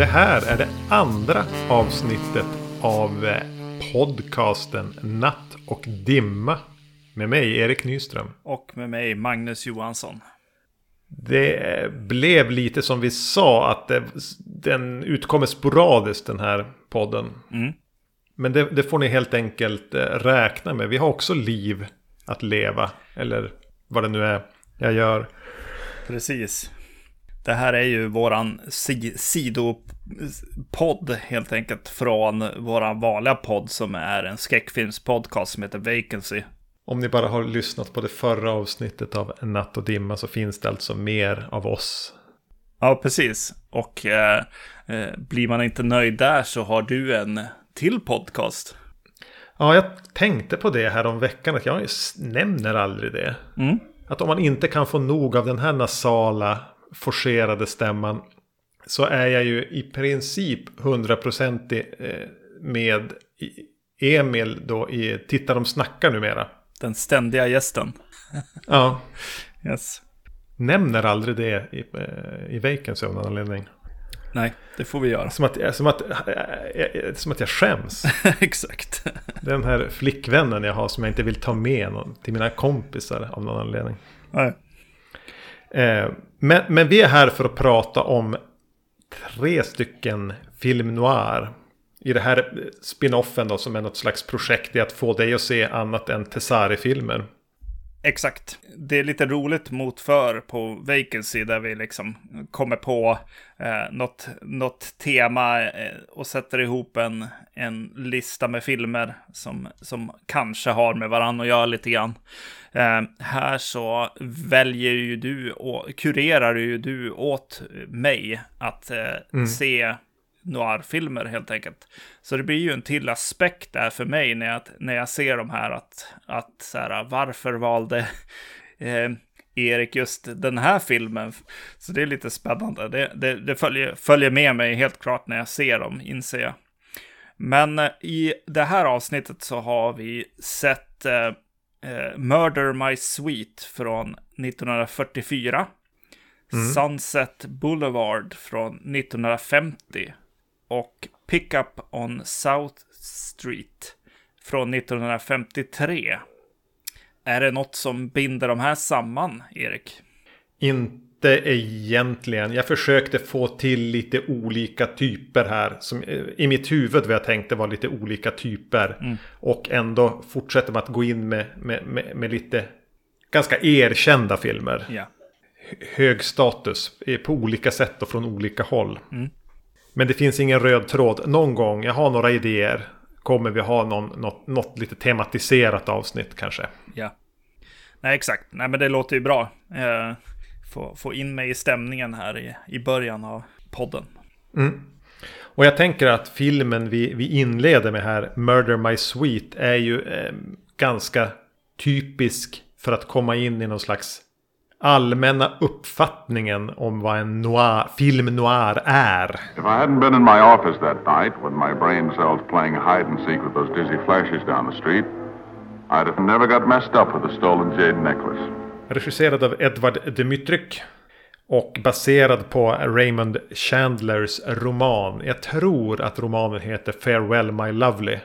Det här är det andra avsnittet av eh, podcasten Natt och dimma. Med mig Erik Nyström. Och med mig Magnus Johansson. Det blev lite som vi sa att det, den utkommer sporadiskt den här podden. Mm. Men det, det, får ni helt enkelt eh, räkna med. Vi har också liv att leva. Eller vad det nu är jag gör. Precis. Det här är ju våran si sidopodd helt enkelt från våran vanliga podd som är en skräckfilmspodcast som heter Vacancy. Om ni bara har lyssnat på det förra avsnittet av Natt och dimma så finns det alltså mer av oss. Ja, precis. Och eh, eh, blir man inte nöjd där så har du en till podcast. Ja, jag tänkte på det här om veckan att jag nämner aldrig det. Mm. Att om man inte kan få nog av den här nasala forcerade stämman så är jag ju i princip hundraprocentig eh, med Emil då i Titta de snackar numera. Den ständiga gästen. ja. Yes. Nämner aldrig det i, eh, i Vacancy av någon anledning. Nej, det får vi göra. Som att, som att, eh, som att jag skäms. Exakt. Den här flickvännen jag har som jag inte vill ta med någon, till mina kompisar av någon anledning. Nej. Eh, men, men vi är här för att prata om tre stycken film noir. I det här spinoffen då som är något slags projekt i att få dig att se annat än Tessari-filmer. Exakt. Det är lite roligt mot för på Vacancy där vi liksom kommer på eh, något, något tema eh, och sätter ihop en, en lista med filmer som, som kanske har med varandra att göra lite grann. Eh, här så väljer ju du och kurerar ju du åt mig att eh, mm. se noirfilmer helt enkelt. Så det blir ju en till aspekt där för mig när jag, när jag ser de här att, att så här, varför valde eh, Erik just den här filmen? Så det är lite spännande. Det, det, det följer, följer med mig helt klart när jag ser dem, inser jag. Men eh, i det här avsnittet så har vi sett eh, eh Murder My Sweet från 1944. Mm. Sunset Boulevard från 1950 och Pickup on South Street från 1953. Är det något som binder de här samman, Erik? Inte egentligen. Jag försökte få till lite olika typer här. Som I mitt huvud vad jag tänkte var lite olika typer. Mm. Och ändå fortsätter man att gå in med, med, med, med lite ganska erkända filmer. Ja. Hög status på olika sätt och från olika håll. Mm. Men det finns ingen röd tråd. Någon gång, jag har några idéer. Kommer vi ha någon, något, något lite tematiserat avsnitt kanske. Ja. Nej, exakt. Nej, men det låter ju bra. Eh, få, få in mig i stämningen här i, i början av podden. Mm. Och jag tänker att filmen vi, vi inleder med här, Murder My Sweet, är ju eh, ganska typisk för att komma in i någon slags allmänna uppfattningen om vad en noir, film noir är. If I hadn't been in my office that night with my brain cells playing hide and seek with those dizzy flashes down the street I'd have never got messed up with a stolen jade necklace. Regisserad av Edward Dmytryk och baserad på Raymond Chandlers roman. Jag tror att romanen heter Farewell My Lovely.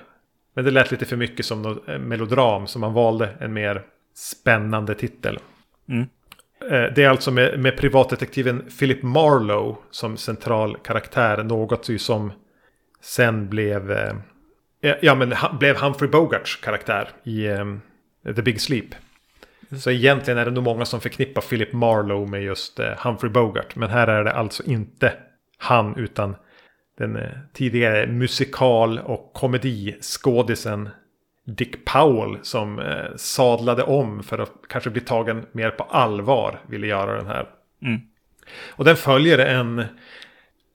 Men det lät lite för mycket som något eh, melodram så man valde en mer spännande titel. Mm. Eh, det är alltså med, med privatdetektiven Philip Marlowe som central karaktär. Något som sen blev... Eh, ja, men blev Humphrey Bogarts karaktär i um, The Big Sleep. Så egentligen är det nog många som förknippar Philip Marlowe med just uh, Humphrey Bogart. Men här är det alltså inte han utan den uh, tidigare musikal och komediskådisen Dick Powell som eh, sadlade om för att kanske bli tagen mer på allvar ville göra den här. Mm. Och den följer en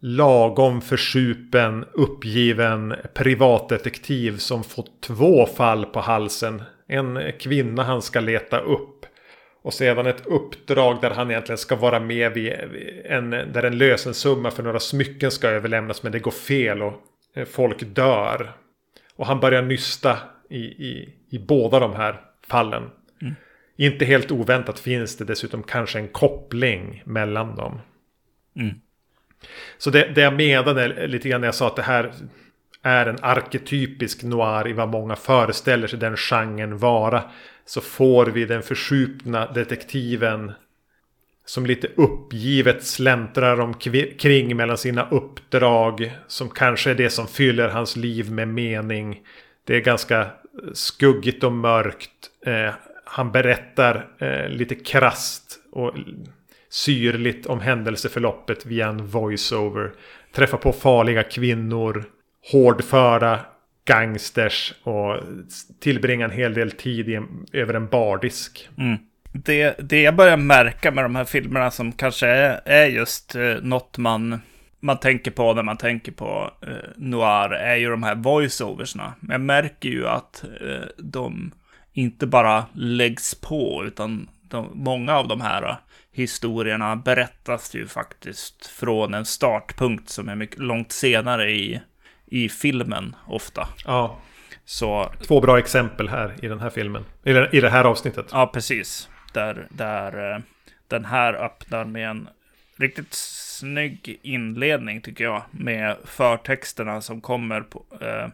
lagom försupen, uppgiven privatdetektiv som fått två fall på halsen. En kvinna han ska leta upp. Och sedan ett uppdrag där han egentligen ska vara med vid en, där en lösensumma för några smycken ska överlämnas men det går fel och eh, folk dör. Och han börjar nysta i, i, i båda de här fallen. Mm. Inte helt oväntat finns det dessutom kanske en koppling mellan dem. Mm. Så det, det jag menade lite grann när jag sa att det här är en arketypisk noir i vad många föreställer sig den genren vara. Så får vi den förskjutna detektiven som lite uppgivet släntrar omkring mellan sina uppdrag. Som kanske är det som fyller hans liv med mening. Det är ganska eh, skuggigt och mörkt. Eh, han berättar eh, lite krast och syrligt om händelseförloppet via en voiceover. Träffar på farliga kvinnor, hårdföra gangsters och tillbringa en hel del tid i en, över en bardisk. Mm. Det, det jag börjar märka med de här filmerna som kanske är, är just eh, något man, man tänker på när man tänker på eh, noir är ju de här voiceoversna. Men jag märker ju att eh, de inte bara läggs på utan de, många av de här historierna berättas ju faktiskt från en startpunkt som är mycket långt senare i, i filmen ofta. Ja. Så, Två bra exempel här i den här filmen. Eller i det här avsnittet. Ja, precis. Där, där eh, den här öppnar med en riktigt snygg inledning tycker jag. Med förtexterna som kommer på, eh,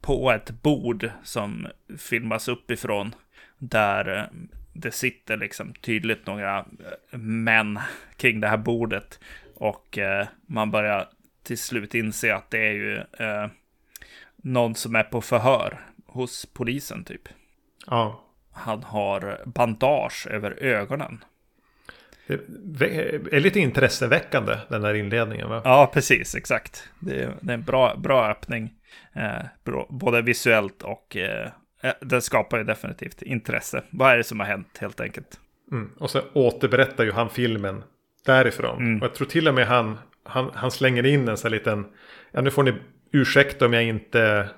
på ett bord som filmas uppifrån. Där eh, det sitter liksom tydligt några eh, män kring det här bordet. Och eh, man börjar till slut inse att det är ju eh, någon som är på förhör hos polisen typ. Ja. Han har bandage över ögonen. Det är lite intresseväckande den här inledningen va? Ja, precis, exakt. Det är, det är en bra, bra öppning. Eh, bra, både visuellt och eh, Eh, den skapar ju definitivt intresse. Vad är det som har hänt helt enkelt? Mm. Och så återberättar ju han filmen därifrån. Mm. Och jag tror till och med han, han, han slänger in en sån här liten... Ja, nu får ni ursäkta om jag inte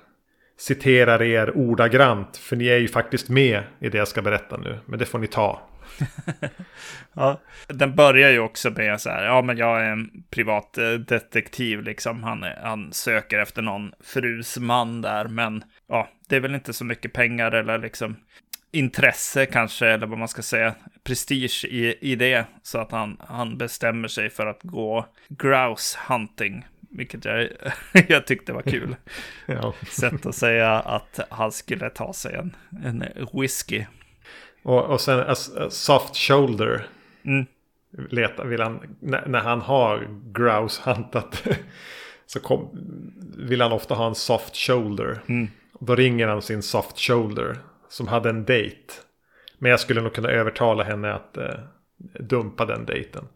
citerar er ordagrant. För ni är ju faktiskt med i det jag ska berätta nu. Men det får ni ta. ja, den börjar ju också med så här, ja men jag är en privat eh, detektiv liksom. Han, han söker efter någon frus man där, men ja, det är väl inte så mycket pengar eller liksom intresse kanske, eller vad man ska säga, prestige i, i det. Så att han, han bestämmer sig för att gå grouse hunting. Vilket jag, jag tyckte var kul. ja. Sätt att säga att han skulle ta sig en, en whisky. Och, och sen a, a soft shoulder. Mm. Leta, vill han, när, när han har grouse huntat. så kom, vill han ofta ha en soft shoulder. Mm. Då ringer han sin soft shoulder. Som hade en date. Men jag skulle nog kunna övertala henne att eh, dumpa den dejten.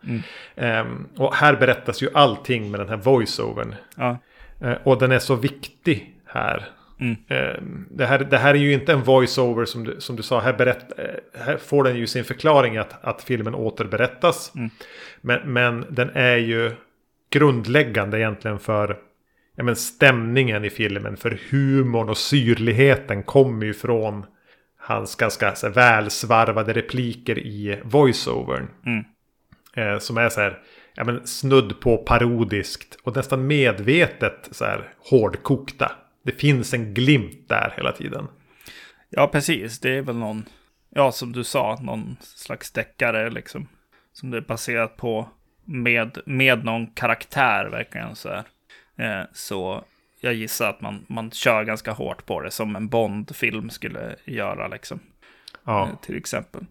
Mm. Um, och här berättas ju allting med den här voiceovern. Ja. Uh, och den är så viktig här. Mm. Uh, det, här det här är ju inte en voiceover som du, som du sa. Här, berätt, uh, här får den ju sin förklaring att, att filmen återberättas. Mm. Men, men den är ju grundläggande egentligen för ja, men stämningen i filmen. För humorn och syrligheten kommer ju från hans ganska så här, välsvarvade repliker i voiceovern. Mm. Eh, som är så här, ja, men snudd på parodiskt och nästan medvetet så här hårdkokta. Det finns en glimt där hela tiden. Ja, precis. Det är väl någon, ja som du sa, någon slags deckare liksom. Som det är baserat på med, med någon karaktär verkligen så här. Eh, så jag gissar att man, man kör ganska hårt på det som en Bond-film skulle göra liksom. Ja. Eh, till exempel.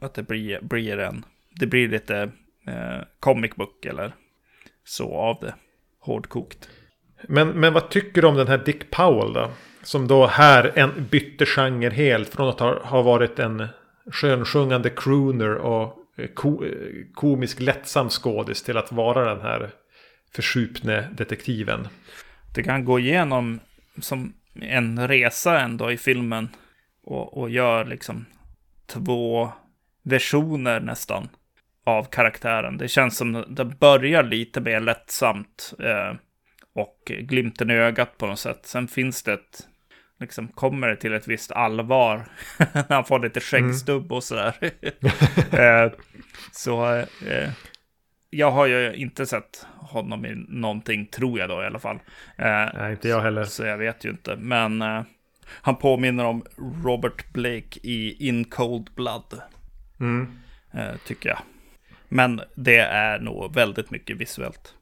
Att det blir, blir en, det blir lite eh, comic book eller så av det. Hårdkokt. Men, men vad tycker du om den här Dick Powell då? Som då här en bytte genre helt från att ha, ha varit en skönsjungande crooner och eh, ko, komisk lättsam skådis till att vara den här försupne detektiven. Det kan gå igenom som en resa ändå i filmen och, och gör liksom två versioner nästan av karaktären. Det känns som det börjar lite mer lättsamt eh, och glimten i ögat på något sätt. Sen finns det ett, liksom kommer det till ett visst allvar när han får lite skäggstubb och sådär. eh, så eh, jag har ju inte sett honom i någonting, tror jag då i alla fall. Eh, Nej, inte jag heller. Så jag vet ju inte. Men eh, han påminner om Robert Blake i In Cold Blood. Mm. Eh, tycker jag. Men det är nog väldigt mycket visuellt.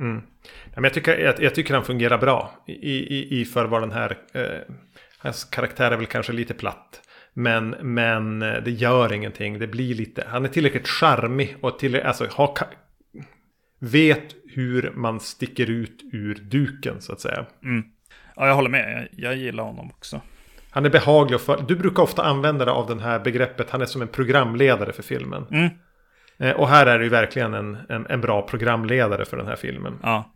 Mm. Men jag, tycker, jag, jag, tycker han fungerar bra i, i, i för vad den här... Eh, hans karaktär är väl kanske lite platt. Men, men eh, det gör ingenting. Det blir lite... Han är tillräckligt charmig och till, alltså, ha, vet hur man sticker ut ur duken så att säga. Mm. Ja, jag håller med. Jag, jag gillar honom också. Han är behaglig och för, Du brukar ofta använda dig av det här begreppet. Han är som en programledare för filmen. Mm. Eh, och här är det ju verkligen en, en, en, bra programledare för den här filmen. Ja.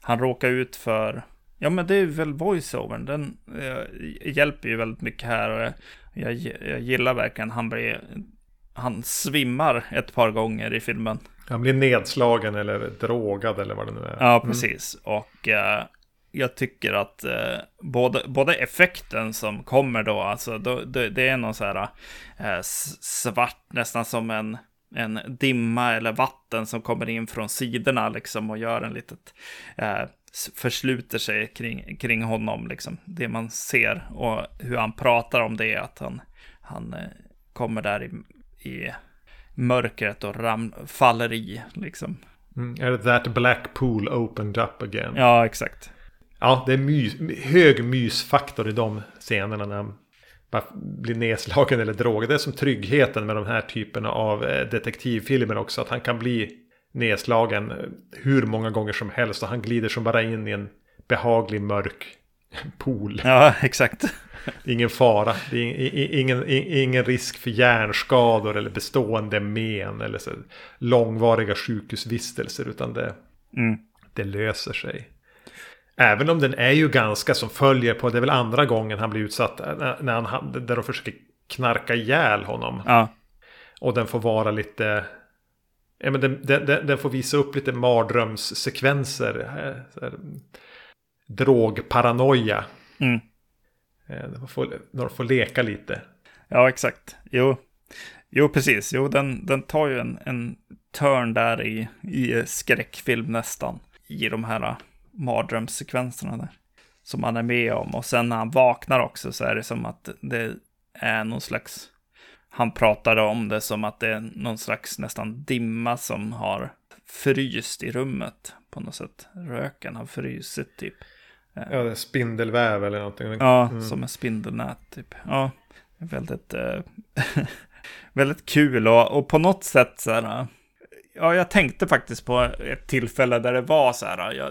Han råkar ut för... Ja men det är väl voiceovern. Den eh, hjälper ju väldigt mycket här. Jag, jag gillar verkligen han blir... Han svimmar ett par gånger i filmen. Han blir nedslagen eller drogad eller vad det nu är. Ja, mm. precis. Mm. Och eh, jag tycker att eh, både, både effekten som kommer då, alltså då, det, det, är någon så här eh, svart, nästan som en, en dimma eller vatten som kommer in från sidorna liksom och gör en litet, eh, försluter sig kring, kring honom liksom. Det man ser och hur han pratar om det, att han, han eh, kommer där i, i mörkret och ram, faller i liksom. Mm, är det that black pool opened up again? Ja, exakt. Ja, det är mys, hög mysfaktor i de scenerna när han bara blir nedslagen eller drogad. Det är som tryggheten med de här typerna av eh, detektivfilmer också. Att han kan bli nedslagen hur många gånger som helst. Och han glider som bara in i en behaglig mörk pool. Ja, exakt. Ingen fara. Det ingen, ingen risk för hjärnskador eller bestående men. Eller så långvariga sjukhusvistelser. Utan det, mm. det löser sig. Även om den är ju ganska som följer på, det är väl andra gången han blir utsatt, när han, där de försöker knarka ihjäl honom. Ja. Och den får vara lite, ja men den, den, den får visa upp lite mardrömssekvenser. Eh, här, drogparanoia. Mm. Eh, de får, de får leka lite. Ja, exakt. Jo, jo precis. Jo, den, den tar ju en, en turn där i, i skräckfilm nästan. I de här mardrömssekvenserna där. Som han är med om. Och sen när han vaknar också så är det som att det är någon slags... Han pratade om det som att det är någon slags nästan dimma som har fryst i rummet på något sätt. Röken har frysit typ. Ja, det är spindelväv eller någonting. Ja, mm. som en spindelnät typ. Ja, väldigt, äh, väldigt kul och, och på något sätt så här. Ja, jag tänkte faktiskt på ett tillfälle där det var så här. Jag,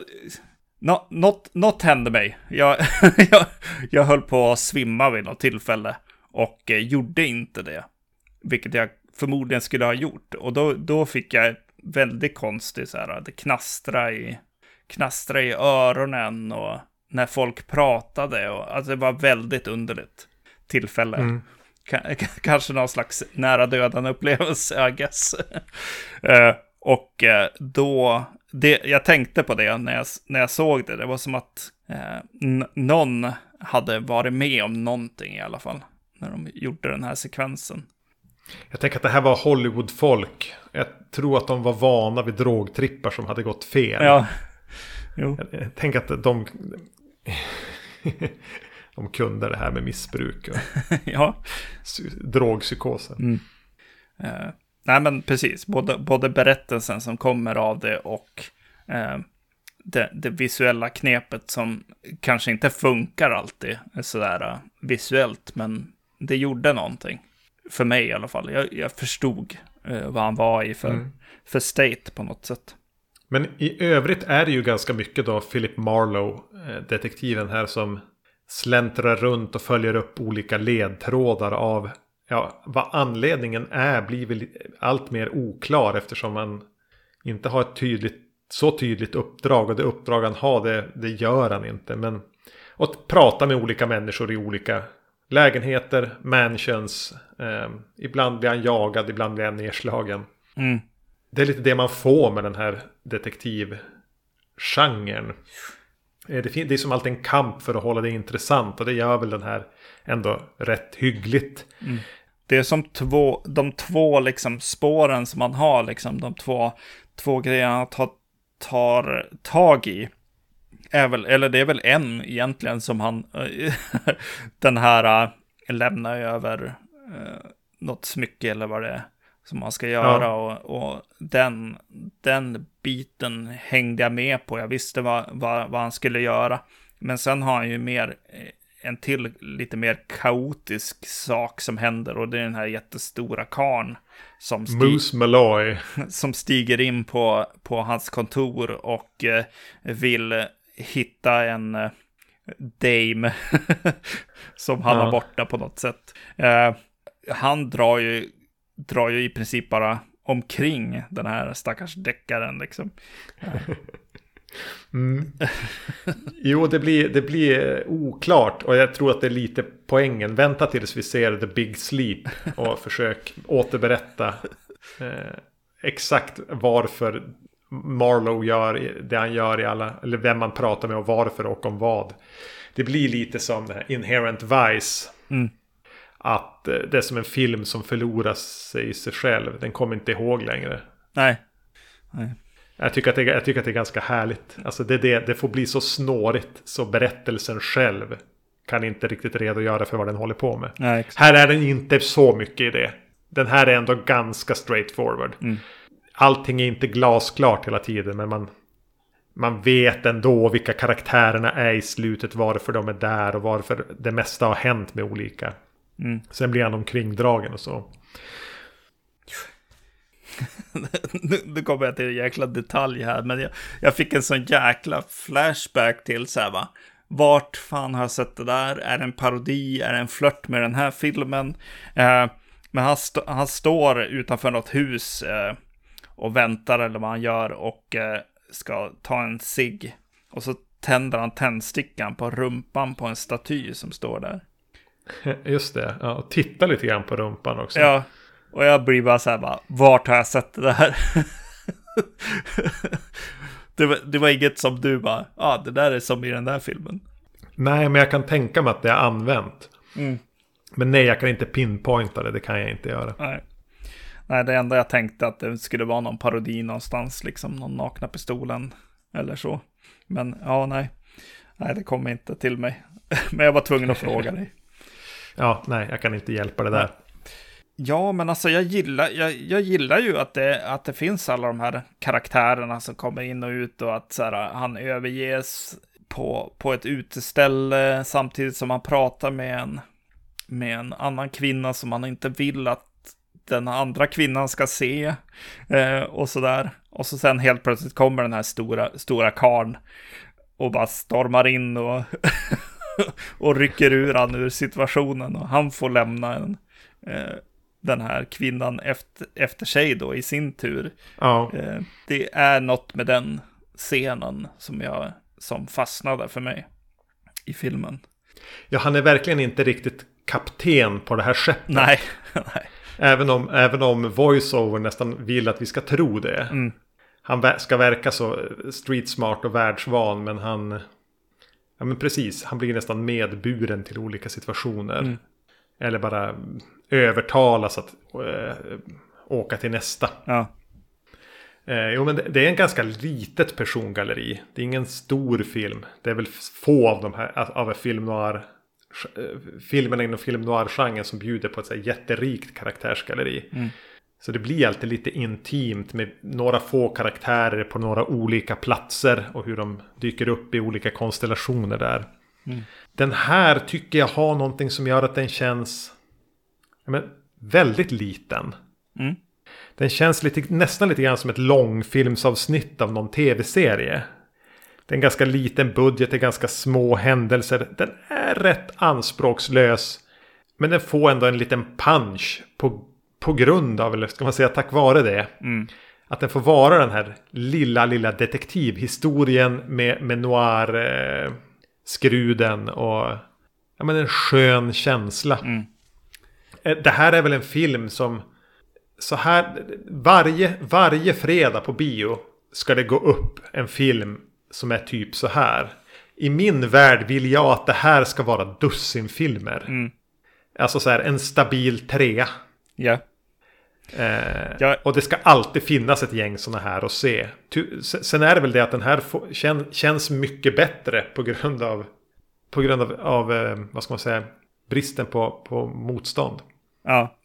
Nå, något, något hände mig. Jag, jag, jag höll på att svimma vid något tillfälle och eh, gjorde inte det. Vilket jag förmodligen skulle ha gjort. Och då, då fick jag väldigt konstigt så här, det knastra i, knastra i öronen och när folk pratade. Och, alltså det var väldigt underligt tillfälle. Mm. kanske någon slags nära döden upplevelse, I guess. uh, och uh, då det, jag tänkte på det när jag, när jag såg det. Det var som att eh, någon hade varit med om någonting i alla fall. När de gjorde den här sekvensen. Jag tänker att det här var Hollywood-folk. Jag tror att de var vana vid drogtrippar som hade gått fel. Ja. Jo. Jag, tänker att de... de kunde det här med missbruk och ja. drogpsykosen. Mm. Uh, nej men precis, både, både berättelsen som kommer av det och eh, det, det, visuella knepet som kanske inte funkar alltid sådär uh, visuellt, men det gjorde någonting. För mig i alla fall. Jag, jag förstod uh, vad han var i för, mm. för state på något sätt. Men i övrigt är det ju ganska mycket då Philip Marlowe, eh, detektiven här som släntrar runt och följer upp olika ledtrådar av Ja, vad anledningen är blir väl allt mer oklar eftersom man inte har ett tydligt, så tydligt uppdrag. Och det uppdrag han har, det, det gör han inte. Men att prata med olika människor i olika lägenheter, mansions. Eh, ibland blir han jagad, ibland blir han nedslagen. Mm. Det är lite det man får med den här detektivgenren. Eh, det, det är som alltid en kamp för att hålla det intressant och det gör väl den här ändå rätt hyggligt. Mm. Det är som två, de två liksom spåren som man har, liksom de två, två grejerna han tar, tar tag i. Är väl, eller det är väl en egentligen som han, den här, äh, lämnar över uh, något smycke eller vad det är. som man ska göra. Ja. Och, och, den, den biten hängde jag med på. Jag visste vad, vad, vad han skulle göra. Men sen har han ju mer eh, en till lite mer kaotisk sak som händer och det är den här jättestora karn som, Malloy. som stiger in på, på hans kontor och eh, vill hitta en eh, dame som han ja. har borta på något sätt. Eh, han drar ju, drar ju i princip bara omkring den här stackars deckaren liksom. Mm. Jo, det blir, det blir oklart och jag tror att det är lite poängen. Vänta tills vi ser The Big Sleep och försök återberätta eh, exakt varför Marlowe gör det han gör i alla, eller vem man pratar med och varför och om vad. Det blir lite som Inherent Vice. Mm. Att eh, det är som en film som förlorar sig i sig själv. Den kommer inte ihåg längre. Nej. Nej. Jag tycker, att det, jag tycker att det är ganska härligt. Alltså det, det, det får bli så snårigt så berättelsen själv kan inte riktigt redogöra för vad den håller på med. Nej, här är den inte så mycket i det. Den här är ändå ganska straightforward. Mm. Allting är inte glasklart hela tiden men man, man vet ändå vilka karaktärerna är i slutet. Varför de är där och varför det mesta har hänt med olika. Mm. Sen blir han omkringdragen och så. nu, kommer jag till en jäkla detalj här, men jag, jag fick en sån jäkla flashback till så här va. Vart fan har jag sett det där? Är det en parodi? Är det en flört med den här filmen? Eh, men han, st han står utanför något hus eh, och väntar eller vad han gör och eh, ska ta en cigg. Och så tänder han tändstickan på rumpan på en staty som står där. Just det, ja, och titta lite grann på rumpan också. Ja, och jag blir bara så här, bara, vart har jag sett det här? det, var, det var inget som du bara, ja ah, det där är som i den där filmen. Nej, men jag kan tänka mig att det är använt. Mm. Men nej, jag kan inte pinpointa det, det kan jag inte göra. Nej. Nej, det enda jag tänkte att det skulle vara någon parodi någonstans, liksom någon nakna pistolen eller så. Men ja, nej. Nej, det kom inte till mig. Men jag var tvungen att fråga dig. Ja, nej, jag kan inte hjälpa det där. Ja, men alltså jag gillar, jag, jag gillar ju att det, att det finns alla de här karaktärerna som kommer in och ut och att så här, han överges på, på ett uteställe samtidigt som han pratar med en, med en annan kvinna som han inte vill att den andra kvinnan ska se eh, och sådär. Och så sen helt plötsligt kommer den här stora, stora karn och bara stormar in och, och rycker ur han ur situationen och han får lämna en, eh, den här kvinnan efter, efter sig då i sin tur. Ja. Eh, det är något med den scenen som, jag, som fastnade för mig i filmen. Ja, han är verkligen inte riktigt kapten på det här skeppet. Nej, nej. Även om, även om voiceover nästan vill att vi ska tro det. Mm. Han ska verka så street smart och världsvan, men han... Ja, men precis. Han blir nästan medburen till olika situationer. Mm. Eller bara övertalas att äh, åka till nästa. Ja. Eh, jo, men det, det, är en ganska litet persongalleri. Det är ingen stor film. Det är väl få av de här av film noir eh, filmerna inom film noir-genren som bjuder på ett så här jätterikt karaktärsgalleri. Mm. Så det blir alltid lite intimt med några få karaktärer på några olika platser och hur de dyker upp i olika konstellationer där. Mm. Den här tycker jag har någonting som gör att den känns men, väldigt liten. Mm. Den känns lite, nästan lite grann som ett långfilmsavsnitt av någon tv-serie. Det är en ganska liten budget, det är ganska små händelser. Den är rätt anspråkslös. Men den får ändå en liten punch på, på grund av, eller ska man säga tack vare det. Mm. Att den får vara den här lilla, lilla detektivhistorien med, med noir-skruden eh, och ja, men en skön känsla. Mm. Eh, det här är väl en film som så här varje, varje fredag på bio ska det gå upp en film som är typ så här. I min värld vill jag att det här ska vara dussinfilmer. Mm. Alltså så här en stabil trea. Ja. Eh, ja. Och det ska alltid finnas ett gäng sådana här att se. Sen är det väl det att den här känns mycket bättre på grund av, på grund av, av eh, vad ska man säga, bristen på, på motstånd. Ja.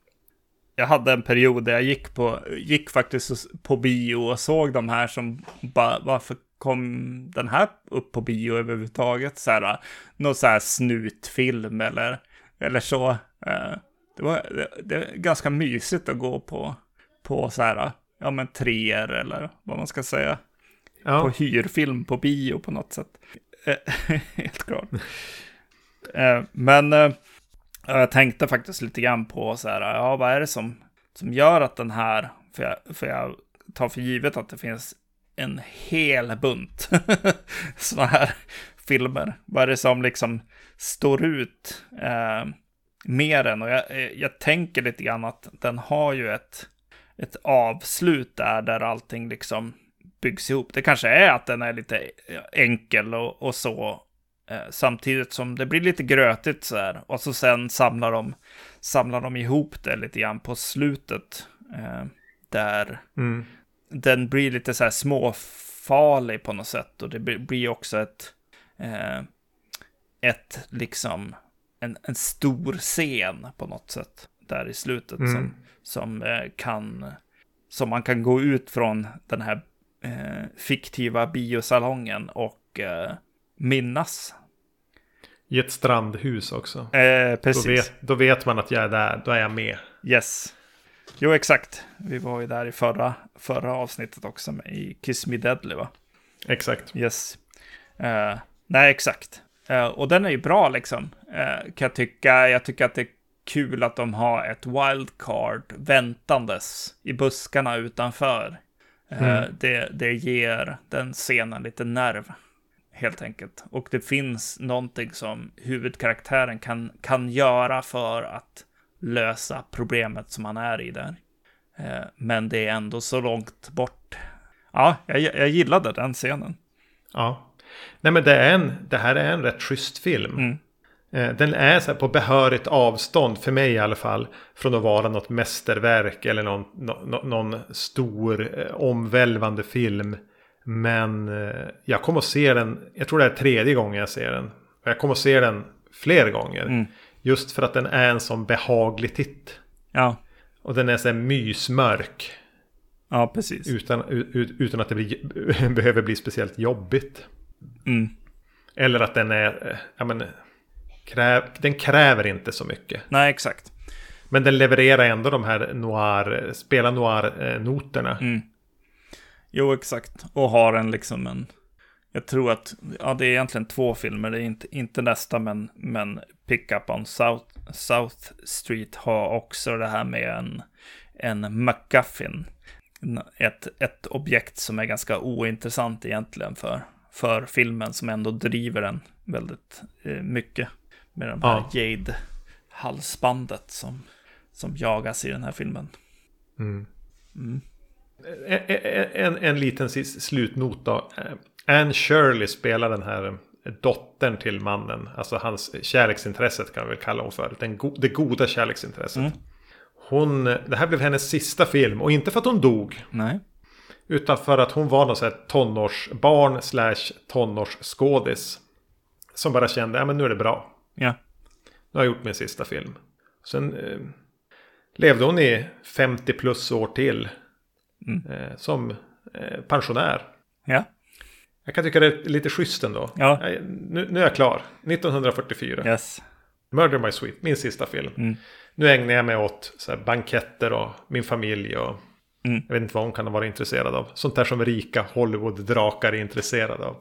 jag hade en period där jag gick, på, gick faktiskt på bio och såg de här som bara, varför kom den här upp på bio överhuvudtaget? Så här, någon så här snutfilm eller, eller så. Eh, det var det, det ganska mysigt att gå på, på så här, ja men treor eller vad man ska säga. Ja. På hyrfilm på bio på något sätt. Eh, helt klart. Eh, men jag tänkte faktiskt lite grann på så här, ja vad är det som, som gör att den här, för jag, för jag tar för givet att det finns en hel bunt sådana här filmer. Vad är det som liksom står ut eh, mer än? Och jag, eh, jag tänker lite grann att den har ju ett, ett avslut där, där allting liksom byggs ihop. Det kanske är att den är lite eh, enkel och, och så. Eh, samtidigt som det blir lite grötigt så här. Och så sen samlar de, samlar de ihop det lite grann på slutet. Eh, där mm den blir lite så här småfarlig på något sätt. Och det blir också ett, eh, ett liksom, en, en stor scen på något sätt. Där i slutet mm. som, som eh, kan, som man kan gå ut från den här eh, fiktiva biosalongen och eh, minnas. I ett strandhus också. Eh, precis. Då vet, då vet, man att jag är där, då är jag med. Yes. Jo, exakt. Vi var ju där i förra, förra avsnittet också, i Kiss Me Deadly, va? Exakt. Yes. Uh, nej, exakt. Uh, och den är ju bra, liksom. Uh, kan jag tycka. Jag tycker att det är kul att de har ett wildcard väntandes i buskarna utanför. Mm. Det, det ger den scenen lite nerv helt enkelt. Och det finns någonting som huvudkaraktären kan, kan göra för att lösa problemet som han är i där. Eh, men det är ändå så långt bort. Ja, jag, jag gillade den scenen. Ja. Nej men det, är en, det här är en rätt schysst film. Mm. Eh, den är så på behörigt avstånd, för mig i alla fall, från att vara något mästerverk eller någon, någon, någon stor eh, omvälvande film. Men jag kommer att se den, jag tror det är tredje gången jag ser den. Jag kommer att se den fler gånger. Mm. Just för att den är en sån behaglig titt. Ja. Och den är så här mysmörk. Ja, precis. Utan, utan att det blir, behöver bli speciellt jobbigt. Mm. Eller att den är, eh, ja men, kräv, den kräver inte så mycket. Nej, exakt. Men den levererar ändå de här noir, spela noir-noterna. Mm. Jo, exakt. Och har en liksom en... Jag tror att, ja det är egentligen två filmer, det är inte, inte nästa, men, men Pickup on South, South Street har också det här med en, en McGuffin. Ett, ett objekt som är ganska ointressant egentligen för, för filmen, som ändå driver den väldigt eh, mycket. Med de här ja. Jade-halsbandet som, som jagas i den här filmen. Mm. Mm. En, en, liten slutnot då. Anne Shirley spelar den här dottern till mannen. Alltså hans kärleksintresset kan vi väl kalla hon för. Den go det goda kärleksintresset. Mm. Hon, det här blev hennes sista film. Och inte för att hon dog. Nej. Utan för att hon var någon sån här tonårsbarn slash tonårsskådis. Som bara kände, ja men nu är det bra. Ja. Nu har jag gjort min sista film. Sen eh, levde hon i 50 plus år till. Mm. Eh, som eh, pensionär. Ja. Jag kan tycka det är lite schysst ändå. Ja. Nu, nu är jag klar. 1944. Yes. Murder My Sweet, min sista film. Mm. Nu ägnar jag mig åt så här, banketter och min familj. Och mm. Jag vet inte vad hon kan vara intresserad av. Sånt där som rika Hollywood-drakar är intresserade av.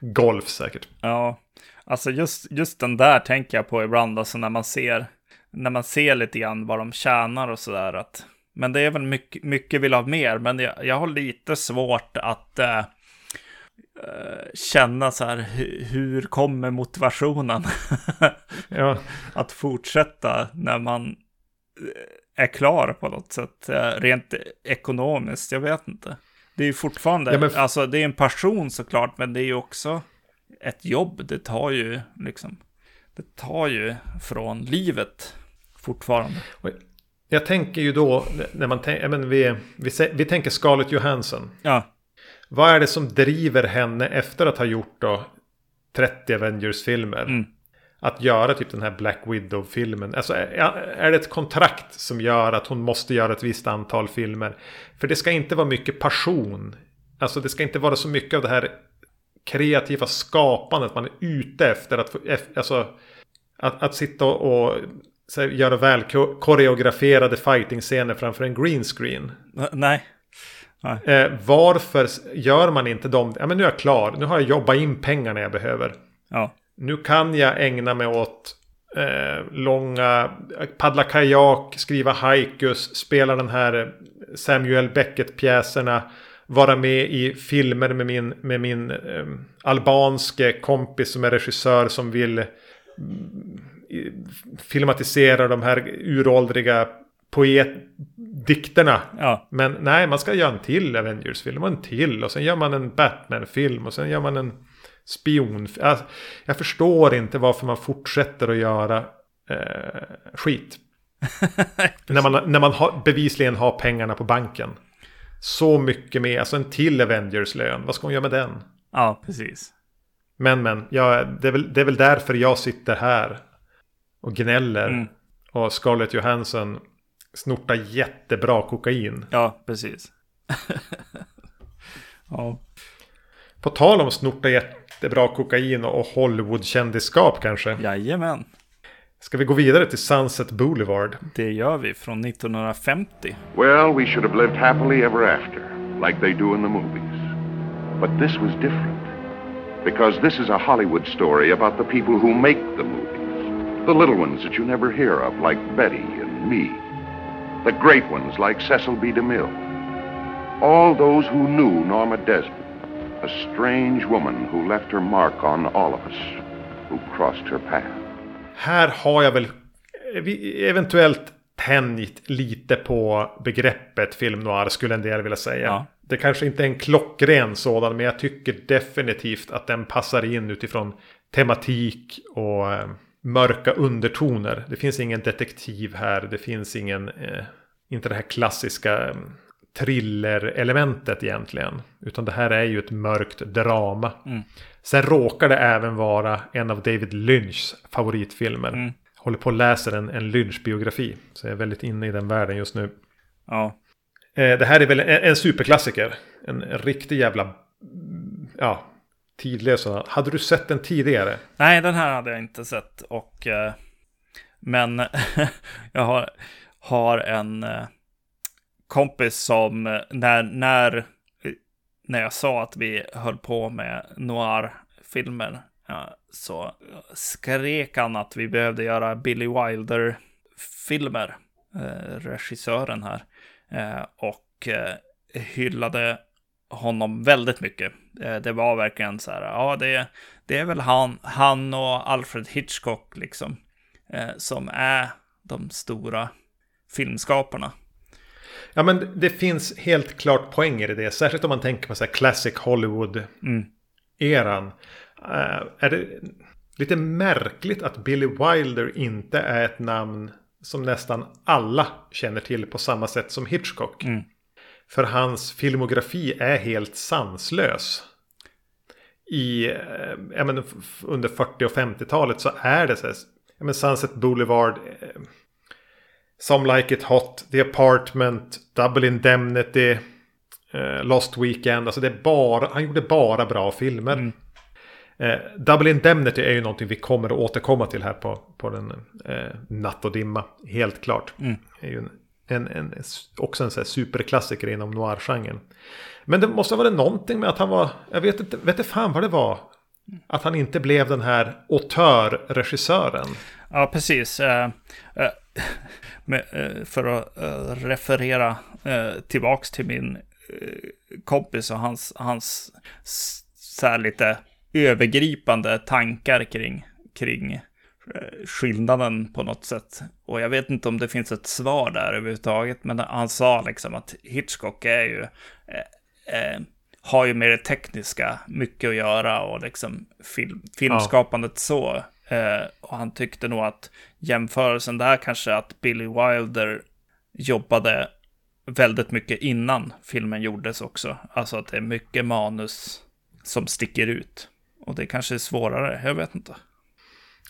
Golf säkert. Ja, alltså just, just den där tänker jag på ibland. Alltså när man ser, när man ser lite grann vad de tjänar och sådär. Men det är väl mycket, mycket vill ha mer, men jag, jag har lite svårt att äh, känna så här, hur, kommer motivationen ja. att fortsätta när man eh, är klar på något sätt, rent ekonomiskt, jag vet inte. Det är ju fortfarande, ja, men... alltså det är en passion såklart, men det är ju också ett jobb. Det tar ju liksom, det tar ju från livet fortfarande. Jag tänker ju då, när man tänker, men vi, vi, vi tänker Scarlett Johansson. Ja. Vad är det som driver henne efter att ha gjort då 30 Avengers-filmer? Mm. att göra typ den här Black Widow-filmen. Alltså är, det ett kontrakt som gör att hon måste göra ett visst antal filmer? För det ska inte vara mycket passion. Alltså det ska inte vara så mycket av det här kreativa skapandet man är ute efter. Att, få, alltså, att, att sitta och, och här, göra väl koreograferade fighting-scener framför en green screen. Nej. Eh, varför gör man inte dem? Ja men nu är jag klar. Nu har jag jobbat in pengarna jag behöver. Ja. Nu kan jag ägna mig åt eh, långa, paddla kajak, skriva haikus, spela den här Samuel Beckett-pjäserna. Vara med i filmer med min, med min eh, albanske kompis som är regissör som vill mm, filmatisera de här uråldriga poetdikterna. Ja. Men nej, man ska göra en till Avengers-film och en till. Och sen gör man en Batman-film och sen gör man en spion. Alltså, jag förstår inte varför man fortsätter att göra eh, skit. när man, när man har, bevisligen har pengarna på banken. Så mycket mer, alltså en till Avengers-lön. Vad ska hon göra med den? Ja, precis. Men, men, ja, det, är väl, det är väl därför jag sitter här och gnäller. Mm. Och Scarlett Johansson snortar jättebra kokain. Ja, precis. ja. På tal om snorta jättebra kokain och Hollywood-kändisskap kanske. Jajamän. Ska vi gå vidare till Sunset Boulevard? Det gör vi, från 1950. Well, we should have lived happily ever after, like they do in the movies. But this was different. Because this is a Hollywood story about the people who make the movies. The little ones that you never hear of, like Betty and me. The great ones, like Cecil B. DeMille. All those who knew Norma Desmond. A strange woman who left her mark on all of us who crossed her path. Här har jag väl eventuellt tänjt lite på begreppet film noir skulle en del vilja säga. Ja. Det kanske inte är en klockren sådan men jag tycker definitivt att den passar in utifrån tematik och eh, mörka undertoner. Det finns ingen detektiv här. Det finns ingen, eh, inte det här klassiska eh, thriller-elementet egentligen. Utan det här är ju ett mörkt drama. Mm. Sen råkar det även vara en av David Lynchs favoritfilmer. Mm. Håller på och läser en, en Lynch-biografi. Så jag är väldigt inne i den världen just nu. Ja. Eh, det här är väl en, en superklassiker. En, en riktig jävla... Ja, tidlös. Hade du sett den tidigare? Nej, den här hade jag inte sett. Och, eh, men jag har, har en eh, kompis som eh, när, när, eh, när jag sa att vi höll på med noir-filmer ja, så skrek han att vi behövde göra Billy Wilder-filmer, eh, regissören här. Eh, och eh, hyllade honom väldigt mycket. Eh, det var verkligen så här, ja det, det är väl han, han och Alfred Hitchcock liksom, eh, som är de stora filmskaparna. Ja men det finns helt klart poänger i det. Särskilt om man tänker på så här classic Hollywood-eran. Mm. Uh, är det lite märkligt att Billy Wilder inte är ett namn som nästan alla känner till på samma sätt som Hitchcock. Mm. För hans filmografi är helt sanslös. I, eh, men, under 40 och 50-talet så är det så här, men Sunset Boulevard, eh, Some Like It Hot, The Apartment, Double Indemnity, eh, Lost Weekend. Alltså det är bara, han gjorde bara bra filmer. Mm. Eh, Double Indemnity är ju någonting vi kommer att återkomma till här på, på den eh, Natt och dimma. Helt klart. Mm. Det är ju en, en, en, också en så superklassiker inom noir-genren. Men det måste ha varit någonting med att han var, jag vet inte, vet inte fan vad det var. Att han inte blev den här auteur-regissören. Ja, precis. Uh, uh, med, uh, för att referera tillbaks till min kompis och hans, hans så lite övergripande tankar kring, kring skillnaden på något sätt. Och jag vet inte om det finns ett svar där överhuvudtaget, men han sa liksom att Hitchcock är ju, eh, eh, har ju med det tekniska mycket att göra och liksom film, filmskapandet ja. så. Eh, och han tyckte nog att jämförelsen där kanske att Billy Wilder jobbade väldigt mycket innan filmen gjordes också. Alltså att det är mycket manus som sticker ut. Och det kanske är svårare, jag vet inte.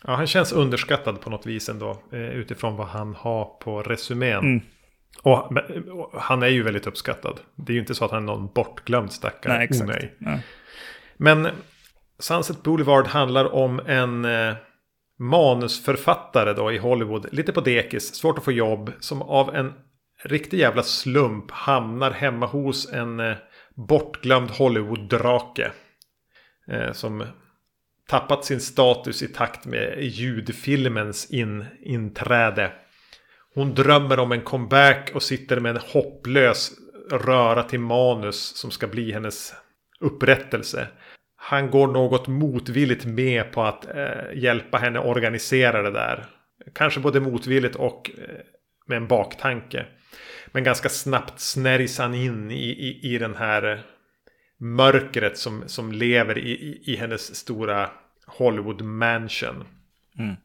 Ja, han känns underskattad på något vis ändå. Eh, utifrån vad han har på resumén. Mm. Och, och, han är ju väldigt uppskattad. Det är ju inte så att han är någon bortglömd stackare. Nej, exakt. Oh, nej. Ja. Men Sunset Boulevard handlar om en eh, manusförfattare då i Hollywood. Lite på dekis, svårt att få jobb. Som av en riktig jävla slump hamnar hemma hos en eh, bortglömd Hollywood-drake. Eh, som tappat sin status i takt med ljudfilmens in, inträde. Hon drömmer om en comeback och sitter med en hopplös röra till manus som ska bli hennes upprättelse. Han går något motvilligt med på att eh, hjälpa henne organisera det där. Kanske både motvilligt och eh, med en baktanke. Men ganska snabbt snärjs han in i, i, i den här eh, mörkret som, som lever i, i, i hennes stora Hollywood mansion. Mm.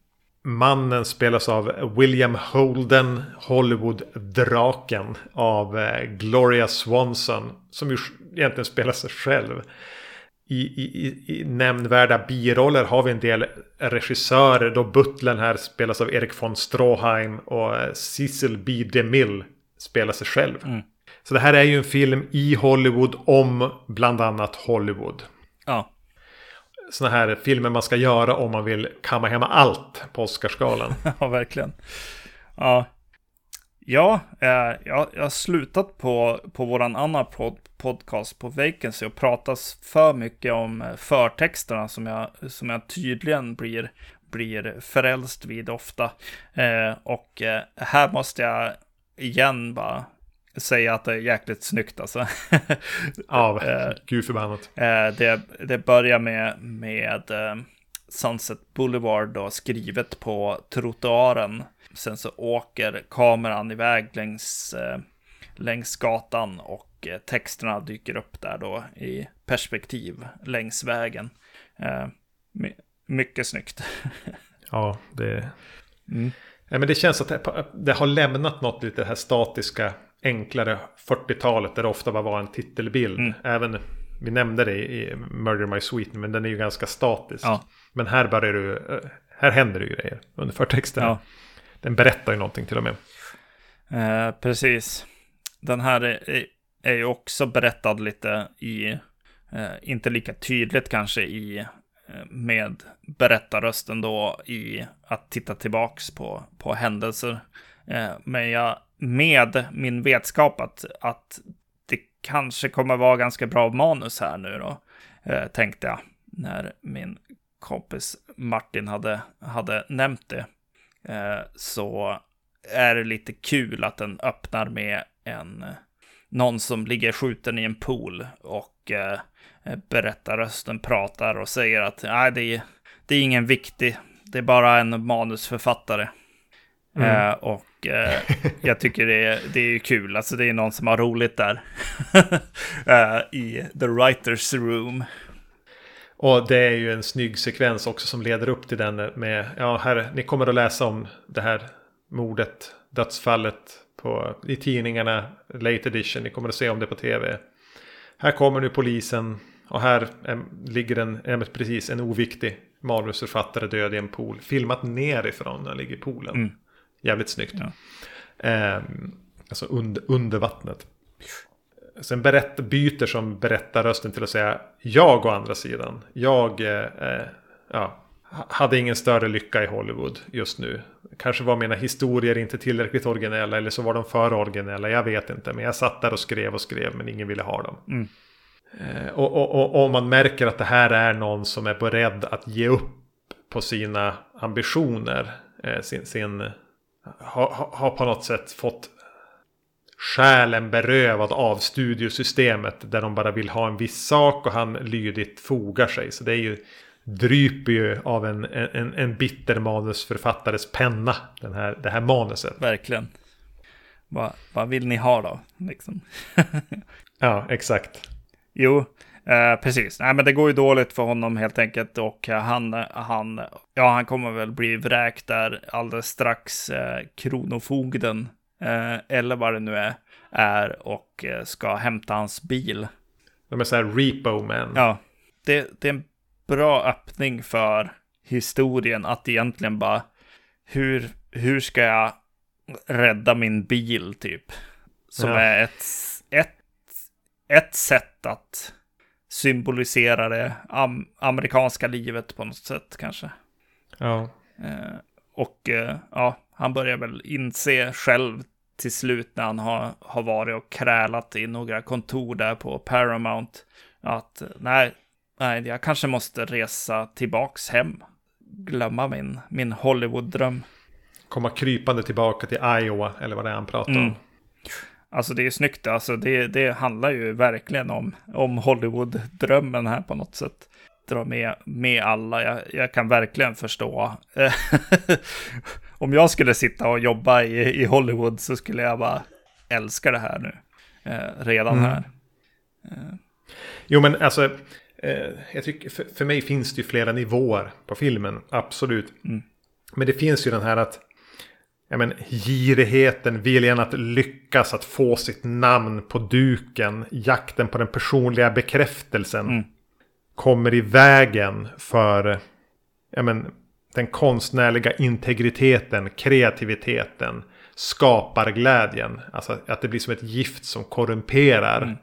Mannen spelas av William Holden, Hollywood-draken av eh, Gloria Swanson. Som ju egentligen spelar sig själv. I, i, i nämnvärda biroller har vi en del regissörer. Då butlern här spelas av Erik von Stroheim och eh, Cecil B. DeMille spelar sig själv. Mm. Så det här är ju en film i Hollywood om bland annat Hollywood. Sådana här filmer man ska göra om man vill kamma hem allt på Oscarsgalan. ja, verkligen. Ja, ja eh, jag, jag har slutat på, på våran annan pod, podcast på Vacancy och pratas för mycket om eh, förtexterna som jag, som jag tydligen blir, blir frälst vid ofta. Eh, och eh, här måste jag igen bara säga att det är jäkligt snyggt alltså. Ja, Eh, gud förbannat. Eh, det, det börjar med, med eh, Sunset Boulevard då, skrivet på trottoaren. Sen så åker kameran iväg längs, längs gatan och texterna dyker upp där då i perspektiv längs vägen. My, mycket snyggt. Ja, det... Mm. Ja, men det känns att det har lämnat något lite det här statiska, enklare 40-talet där det ofta bara var en titelbild. Mm. Även, vi nämnde det i Murder My Sweet, men den är ju ganska statisk. Ja. Men här börjar du, eh, här händer det ju grejer under förtexten. Ja. Den berättar ju någonting till och med. Eh, precis. Den här är, är ju också berättad lite i, eh, inte lika tydligt kanske i, eh, med berättarrösten då i att titta tillbaks på, på händelser. Eh, men jag, med min vetskap att, att det kanske kommer vara ganska bra manus här nu då, eh, tänkte jag, när min kompis Martin hade, hade nämnt det. Eh, så är det lite kul att den öppnar med en någon som ligger skjuten i en pool och eh, berättarrösten pratar och säger att nej, det, är, det är ingen viktig, det är bara en manusförfattare. Mm. Eh, och eh, jag tycker det är, det är kul, alltså det är någon som har roligt där eh, i the writers room. Och det är ju en snygg sekvens också som leder upp till den med, ja här, ni kommer att läsa om det här mordet, dödsfallet på, i tidningarna, late edition, ni kommer att se om det på tv. Här kommer nu polisen och här är, ligger en, är precis en oviktig manusförfattare död i en pool. Filmat nerifrån när han ligger i poolen. Mm. Jävligt snyggt. Ja. Ehm, alltså under, under vattnet. Sen berätt, byter som berättar rösten till att säga jag å andra sidan. Jag eh, ja, hade ingen större lycka i Hollywood just nu. Kanske var mina historier inte tillräckligt originella eller så var de för originella. Jag vet inte. Men jag satt där och skrev och skrev men ingen ville ha dem. Mm. Eh, och, och, och, och man märker att det här är någon som är beredd att ge upp på sina ambitioner. Eh, sin, sin, har ha, ha på något sätt fått själen berövad av studiosystemet. Där de bara vill ha en viss sak och han lydigt fogar sig. Så det är ju dryper ju av en, en, en bitter manusförfattares penna. Den här, det här manuset. Verkligen. Vad, vad vill ni ha då? Liksom. Ja, exakt. Jo, eh, precis. Nej, men det går ju dåligt för honom helt enkelt. Och han, han, ja, han kommer väl bli vräkt där alldeles strax. Eh, kronofogden, eh, eller vad det nu är, är och eh, ska hämta hans bil. De är så här repo man. Ja, det, det är en bra öppning för historien att egentligen bara hur, hur ska jag rädda min bil typ? Som Ja. är ett, ett, ett sätt att symbolisera det am, amerikanska livet på något sätt kanske. Ja. Eh, och eh, ja, han börjar väl inse själv till slut när han har, har varit och krälat i några kontor där på Paramount att nej, nej, jag kanske måste resa tillbaks hem. Glömma min, min Hollywood-dröm. Komma krypande tillbaka till Iowa, eller vad det är han pratar Mm. Alltså det är snyggt, alltså det, det handlar ju verkligen om, om Hollywood-drömmen här på något sätt. Dra med, med alla, jag, jag kan verkligen förstå. om jag skulle sitta och jobba i, i Hollywood så skulle jag bara älska det här nu. Eh, redan Mm. här. Jo, men alltså, eh, jag tycker, för, för mig finns det ju flera nivåer på filmen, absolut. Mm. Men det finns ju den här att, ja men, girigheten, viljan att lyckas, att få sitt namn på duken, jakten på den personliga bekräftelsen, Mm. kommer i vägen för, ja men, den konstnärliga integriteten, kreativiteten, skaparglädjen. Alltså att det blir som ett gift som korrumperar.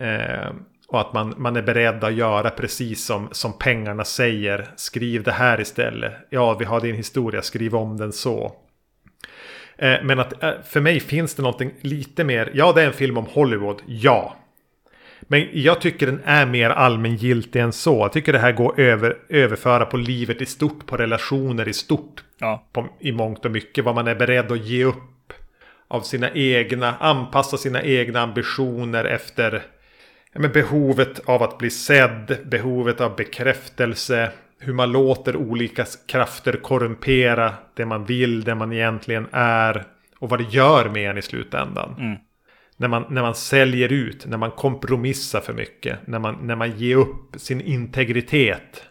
Eh, och att man, man är beredd att göra precis som, som pengarna säger. Skriv det här istället. Ja, vi har din historia, skriv om den så. Eh, men att eh, för mig finns det någonting lite mer. Ja, det är en film om Hollywood, ja. Men jag tycker den är mer allmängiltig än så. Jag tycker det här går över, överföra på livet i stort, på relationer i stort. Ja, På, I mångt och mycket, vad man är beredd att ge upp. Av sina egna, anpassa sina egna ambitioner efter men behovet av att bli sedd, behovet av bekräftelse. Hur man låter olika krafter korrumpera det man vill, det man egentligen är. Och vad det gör med en i slutändan. Mm. När, man, när man säljer ut, när man kompromissar för mycket. När man, när man ger upp sin integritet.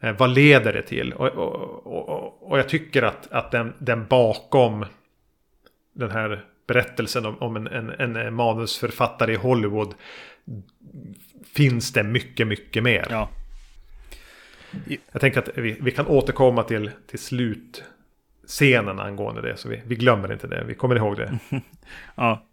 Eh, vad leder det till? Och, och, och, och jag tycker att, att den, den bakom den här berättelsen om, om en, en, en manusförfattare i Hollywood finns det mycket, mycket mer. ja. Jag tänker att vi, vi kan återkomma till, till slutscenen angående det. Så vi, vi glömmer inte det. Vi kommer ihåg det. Ja,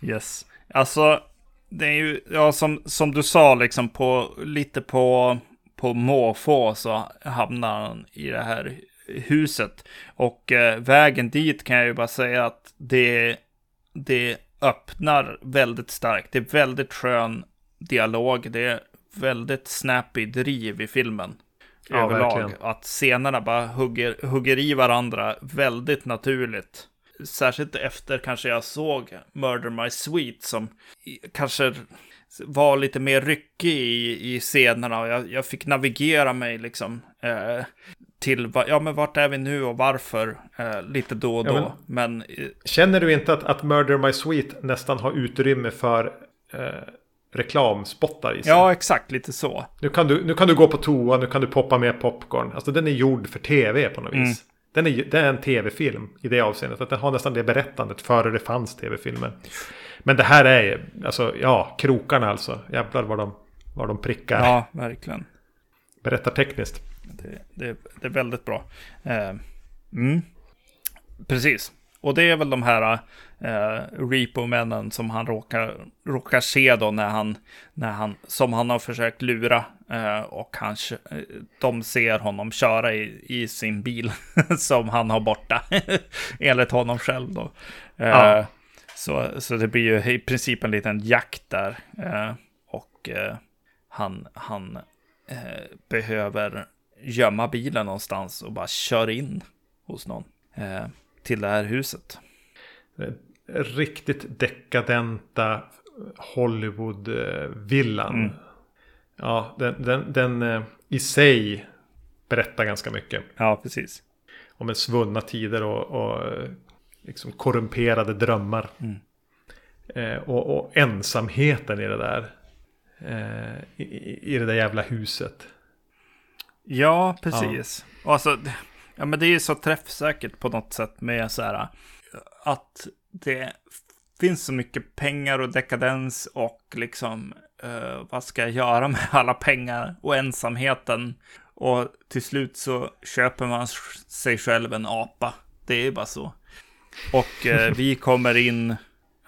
yes. Alltså, det är ju, ja, som, som du sa, liksom på, lite på, på måfå så hamnar han i det här huset. Och eh, vägen dit kan jag ju bara säga att det, det öppnar väldigt starkt. Det är väldigt skön dialog. Det är väldigt snappy driv i filmen. Ja, överlag. verkligen. Att scenerna bara hugger, hugger i varandra väldigt naturligt. Särskilt efter kanske jag såg Murder My Sweet som kanske var lite mer ryckig i, i scenerna och jag, jag fick navigera mig liksom eh, till ja men vart är vi nu och varför eh, lite då och Ja, då. men- men eh, Känner du inte att, att Murder My Sweet nästan har utrymme för eh, reklamspottar i sig? ja exakt lite så. Nu kan, du, nu kan du gå på toa, nu kan du poppa med popcorn. Alltså den är gjord för tv på något vis. Mm. Den är, det är en tv-film i det avseendet. Att den har nästan det berättandet före det fanns tv-filmer. Men det här är alltså ja, krokarna alltså. Jävlar vad de, vad de prickar. Ja, verkligen. Berättar tekniskt. Det, det, det är väldigt bra. Eh, mm. Precis. Och det är väl de här eh, Repo-männen som han råkar, råkar se då när han, när han, som han har försökt lura. Eh, och han, eh, de ser honom köra i, i sin bil som han har borta. Enligt honom själv då. Eh, Ja. så, så det blir ju i princip en liten jakt där. Eh, och eh, han, han eh, behöver gömma bilen någonstans och bara kör in hos någon till det här huset. Riktigt dekadenta Hollywood-villan. Mm. Ja, den, den, den eh, i sig berättar ganska mycket. Ja, precis. om en svunna tider och, och eh, liksom korrumperade drömmar. Mm. Eh, och, och ensamheten i det där. Eh, i, i- det där jävla huset. Ja, precis. Och alltså, ja, men det är ju så träffsäkert på något sätt med så här att det finns så mycket pengar och dekadens och liksom eh, vad ska jag göra med alla pengar och ensamheten Och till slut så köper man sig själv en apa. Det är bara så. Och eh, vi kommer in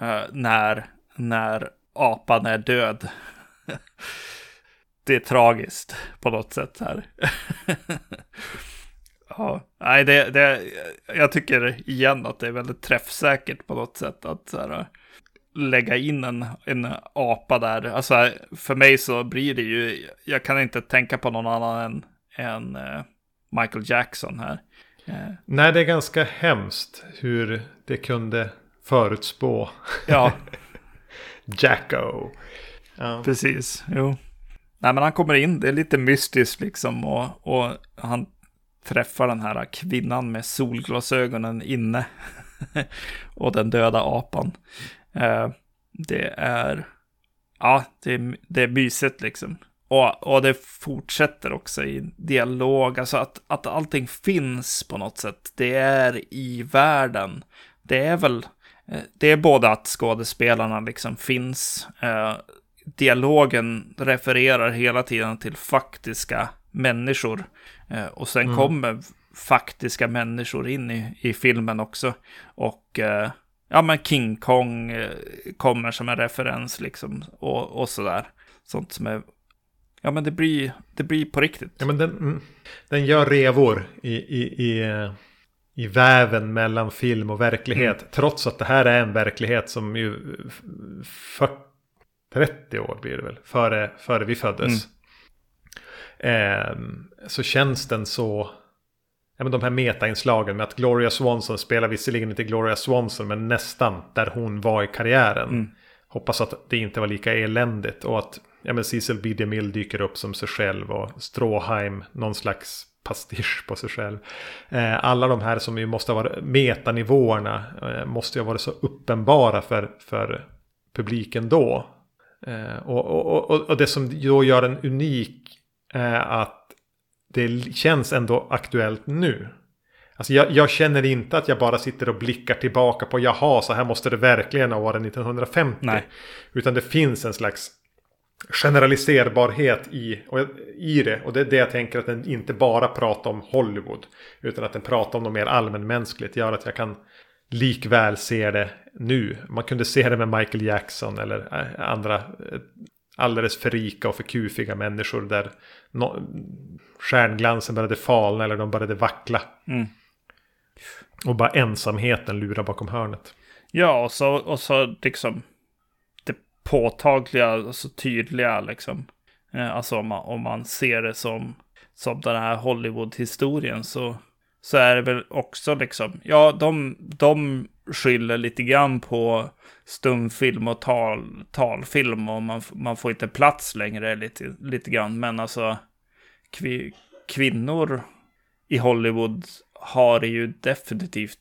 eh, när, när apan är död. det är tragiskt på något sätt här. ja, nej, det, det, jag tycker igen att det är väldigt träffsäkert på något sätt att så här, lägga in en, en apa där. Alltså för mig så blir det ju, jag kan inte tänka på någon annan än, än uh, Michael Jackson här. Uh. Nej, det är ganska hemskt hur det kunde förutspå. Ja. Jacko. Ja. Precis, jo. Nej, men han kommer in, det är lite mystiskt liksom och, och han träffar den här kvinnan med solglasögonen inne och den döda apan. Eh, det är, ja, det är, det är mysigt liksom. Och, och det fortsätter också i dialog, alltså att, att allting finns på något sätt. Det är i världen. Det är väl, eh, det är både att skådespelarna liksom finns, eh, dialogen refererar hela tiden till faktiska människor. Eh, och sen mm. kommer faktiska människor in i, i filmen också. Och eh, ja, men King Kong eh, kommer som en referens liksom. Och, och sådär. Sånt som är... Ja, men det blir, det blir på riktigt. Ja, men den, mm, den gör revor i, i, i, i väven mellan film och verklighet. Mm. Trots att det här är en verklighet som ju 40, 30 år blir det väl. Före, före vi föddes. Mm. Eh, så känns den så ja, men de här metainslagen med att Gloria Swanson spelar visserligen inte Gloria Swanson men nästan där hon var i karriären. Mm. Hoppas att det inte var lika eländigt och att ja, men Cecil B. DeMille dyker upp som sig själv och Stråheim någon slags pastisch på sig själv. Eh, alla de här som ju måste ha varit metanivåerna eh, måste ju ha varit så uppenbara för, för publiken då. Eh, och, och, och, och det som då gör den unik att det känns ändå aktuellt nu. Alltså jag, jag, känner inte att jag bara sitter och blickar tillbaka på jaha, så här måste det verkligen ha varit 1950. Nej. Utan det finns en slags generaliserbarhet i, och, i det. Och det är det jag tänker att den inte bara pratar om Hollywood. Utan att den pratar om något mer allmänmänskligt. Gör att jag kan likväl se det nu. Man kunde se det med Michael Jackson eller äh, andra äh, alldeles för rika och för kufiga människor. Där no stjärnglansen började falna eller de började vackla. Mm. Och bara ensamheten lurar bakom hörnet. Ja, och så, och så liksom det påtagliga och så tydliga liksom. Eh, alltså om man, om man ser det som, som den här Hollywood-historien så, så är det väl också liksom, ja, de, de skyller lite grann på stumfilm och tal, talfilm och man, man får inte plats längre lite, lite grann. Men alltså kvi, kvinnor i Hollywood har det ju definitivt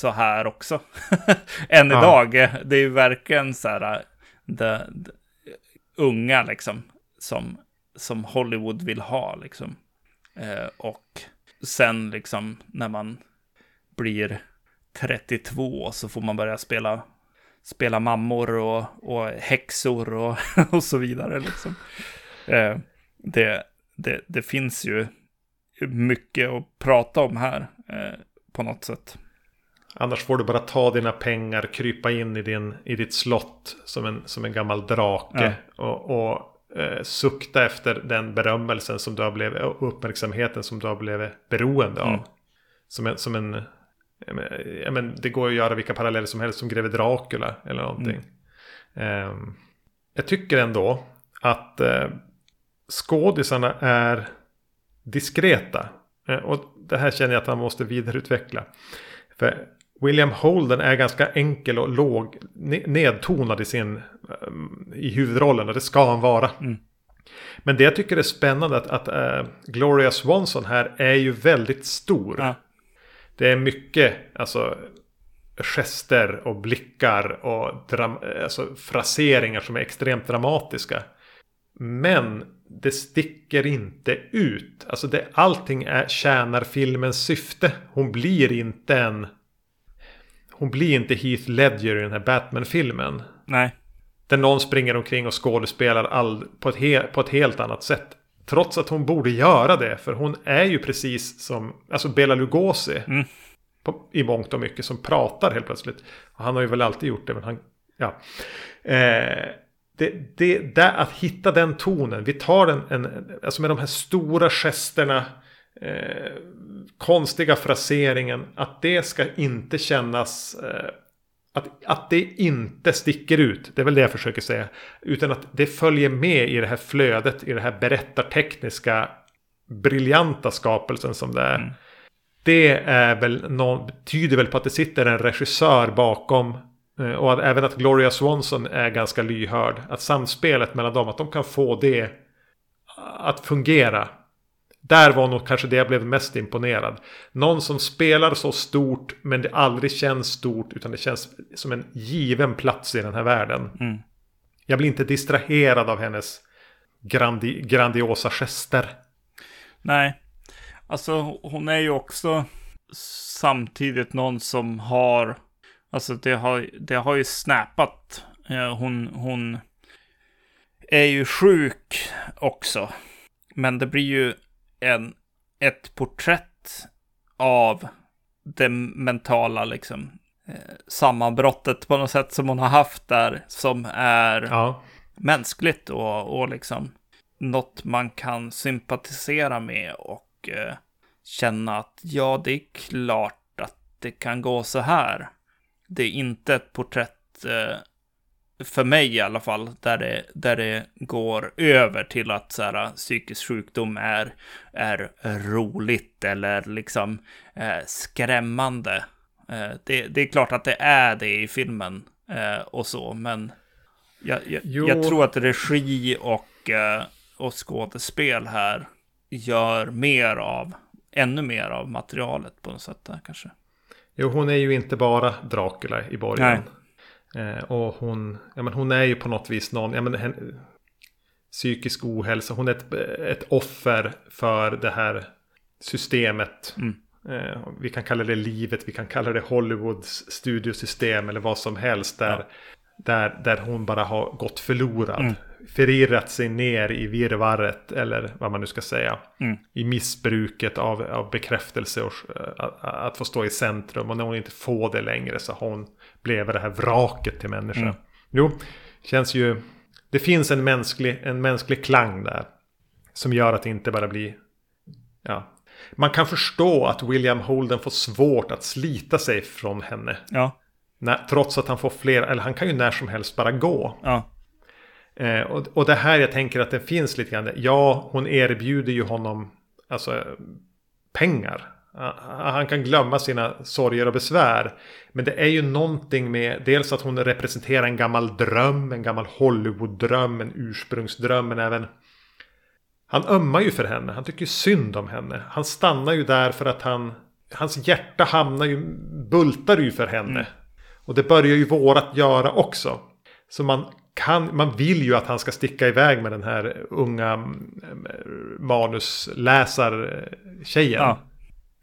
så här också. Än ja. idag. Det är ju verkligen så här det, det, unga liksom som, som Hollywood vill ha liksom. Eh, och sen liksom när man blir 32 så får man börja spela, spela mammor och, och häxor och, och så vidare liksom. Eh, det, det, det finns ju mycket att prata om här eh, på något sätt. Annars får du bara ta dina pengar, krypa in i, din, i ditt slott som en, som en gammal drake. Ja. Och, och eh, sukta efter den berömmelsen som du har blivit, och uppmärksamheten som du har blivit beroende av. Mm. Som en, som en ja, men, det går att göra vilka paralleller som helst som greve Dracula eller någonting. Mm. Eh, jag tycker ändå att eh, skådisarna är diskreta. Eh, och det här känner jag att han måste vidareutveckla. För William Holden är ganska enkel och låg, nedtonad i sin eh, i huvudrollen och det ska han vara. Mm. Men det jag tycker är spännande att, att uh, Gloria Swanson här är ju väldigt stor. Ja. Det är mycket alltså, gester och blickar och alltså, fraseringar som är extremt dramatiska. Men det sticker inte ut. Alltså det, allting är, tjänar filmens syfte. Hon blir inte en... Hon blir inte Heath Ledger i den här Batman-filmen. Nej. Där någon springer omkring och skådespelar all, på, ett he, på ett helt annat sätt. Trots att hon borde göra det. För hon är ju precis som alltså Bela Lugosi. Mm. På, I mångt och mycket som pratar helt plötsligt. Och han har ju väl alltid gjort det. Men han, ja. Eh, det, det, där, att hitta den tonen. Vi tar den en, alltså med de här stora gesterna. Eh, konstiga fraseringen. Att det ska inte kännas... Eh, att, att det inte sticker ut. Det är väl det jag försöker säga. Utan att det följer med i det här flödet. I det här berättartekniska briljanta skapelsen som det är. Mm. Det är väl någon, tyder väl på att det sitter en regissör bakom. Eh, och att, även att Gloria Swanson är ganska lyhörd. Att samspelet mellan dem, att de kan få det att fungera. Där var nog kanske det jag blev mest imponerad. Någon som spelar så stort men det aldrig känns stort utan det känns som en given plats i den här världen. Mm. Jag blir inte distraherad av hennes grandi grandiosa gester. Nej, alltså hon är ju också samtidigt någon som har, alltså det har, det har ju snappat. Hon, hon är ju sjuk också. Men det blir ju en, ett porträtt av det mentala liksom, eh, sammanbrottet på något sätt som hon har haft där som är ja. mänskligt och, och liksom något man kan sympatisera med och eh, känna att ja, det är klart att det kan gå så här. Det är inte ett porträtt eh, för mig i alla fall, där det, där det går över till att så här, psykisk sjukdom är, är roligt eller liksom eh, skrämmande. Eh, det, det, är klart att det är det i filmen eh, och så, men jag, jag, jag, tror att regi och, eh, och skådespel här gör mer av, ännu mer av materialet på något sätt där kanske. Jo, hon är ju inte bara Dracula i början. Nej. Eh, och hon, ja, men hon är ju på något vis någon, ja, men, hen, psykisk ohälsa. Hon är ett, ett offer för det här systemet. Mm. Eh, vi kan kalla det livet, vi kan kalla det Hollywoods studiosystem eller vad som helst. Där, ja. där, där hon bara har gått förlorad. Mm. Förirrat sig ner i virvaret eller vad man nu ska säga. Mm. I missbruket av, av bekräftelse och att, att få stå i centrum. Och när hon inte får det längre så har hon blev det här vraket till människa. Mm. Jo, känns ju... Det finns en mänsklig, en mänsklig klang där. Som gör att det inte bara blir... Ja. Man kan förstå att William Holden får svårt att slita sig från henne. Ja. När, trots att han får fler, eller han kan ju när som helst bara gå. Ja. Eh, och, och det här jag tänker att det finns lite grann. Ja, hon erbjuder ju honom alltså, pengar. Han kan glömma sina sorger och besvär. Men det är ju någonting med dels att hon representerar en gammal dröm, en gammal Hollywood-dröm, en ursprungsdröm, men även han ömmar ju för henne, han tycker synd om henne. Han stannar ju där för att han, hans hjärta hamnar ju, bultar ju för henne. Mm. Och det börjar ju vårat göra också. Så man kan, man vill ju att han ska sticka iväg med den här unga mm, manusläsartjejen. Ja.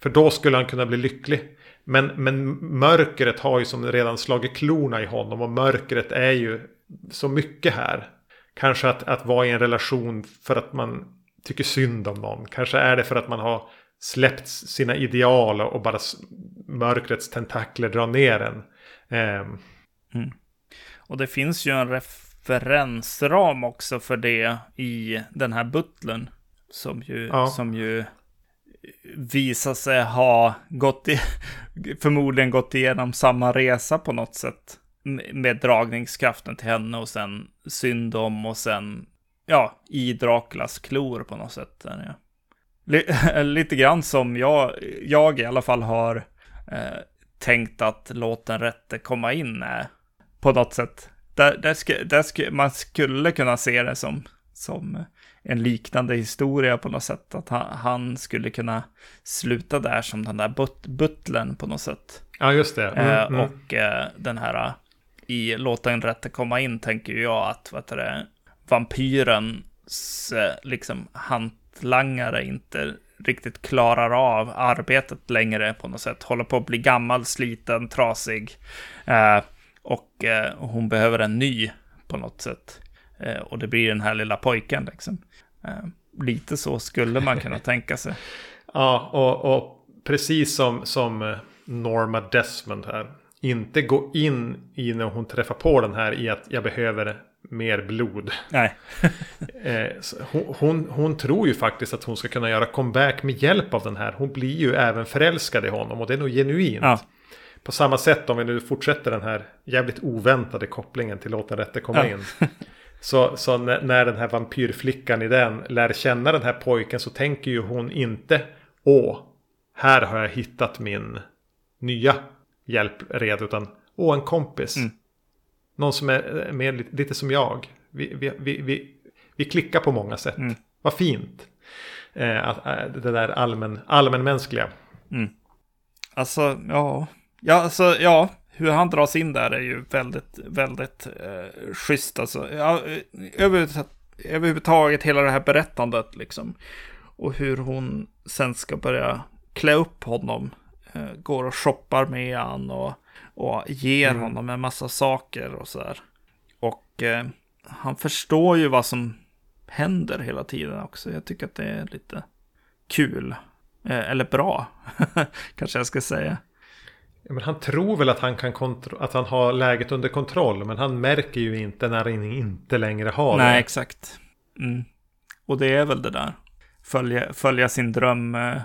För då skulle han kunna bli lycklig. Men, men mörkret har ju som redan slagit klorna i honom. Och mörkret är ju så mycket här. Kanske att, att vara i en relation för att man tycker synd om någon. Kanske är det för att man har släppt sina ideal och bara mörkrets tentakler drar ner en. Eh. Mm. Och det finns ju en referensram också för det i den här butlern. Som ju, ja. som ju visar sig ha gått i, förmodligen gått igenom samma resa på något sätt. Med dragningskraften till henne och sen synd om och sen, ja, i Draculas klor på något sätt. Där, ja. Lite grann som jag, jag i alla fall har eh, tänkt att låt den rätte komma in är. På något sätt. Där, där, sk, där sk, man skulle kunna se det som, som eh, en liknande historia på något sätt. Att han, han skulle kunna sluta där som den där but, butlern på något sätt. Ja, just det. Mm, eh, mm. Och eh, den här i Låta en rätte komma in tänker jag att vad heter det, vampyrens eh, liksom hantlangare inte riktigt klarar av arbetet längre på något sätt. Håller på att bli gammal, sliten, trasig. Eh, och eh, hon behöver en ny på något sätt. Eh, och det blir den här lilla pojken liksom. Eh, lite så skulle man kunna tänka sig. Ja, och, och precis som, som eh, Norma Desmond här. Inte gå in i när hon träffar på den här i att jag behöver mer blod. Nej. hon, hon, hon, tror ju faktiskt att hon ska kunna göra comeback med hjälp av den här. Hon blir ju även förälskad i honom och det är nog genuint. Ja. På samma sätt om vi nu fortsätter den här jävligt oväntade kopplingen till Låt den rätte komma ja. in. Så, så när, när den här vampyrflickan i den lär känna den här pojken så tänker ju hon inte Åh, här har jag hittat min nya hjälpred. Utan åh, en kompis. Mm. Någon som är mer, lite som jag. Vi, vi, vi, vi, vi klickar på många sätt. Mm. Vad fint. Eh, att, äh, det där allmän, allmänmänskliga. Mm. Alltså, ja. Ja, alltså, ja. Hur han dras in där är ju väldigt, väldigt eh, schysst. Alltså, ja, överhuvudtaget, överhuvudtaget hela det här berättandet liksom. Och hur hon sen ska börja klä upp honom. Eh, går och shoppar med han och, och ger mm. honom en massa saker och så där. Och eh, han förstår ju vad som händer hela tiden också. Jag tycker att det är lite kul. Eh, eller bra, kanske jag ska säga. Ja, men han tror väl att han, kan att han har läget under kontroll. Men han märker ju inte när han inte längre har det. Nej, exakt. Mm. Och det är väl det där. Följa, följa sin dröm. Eh,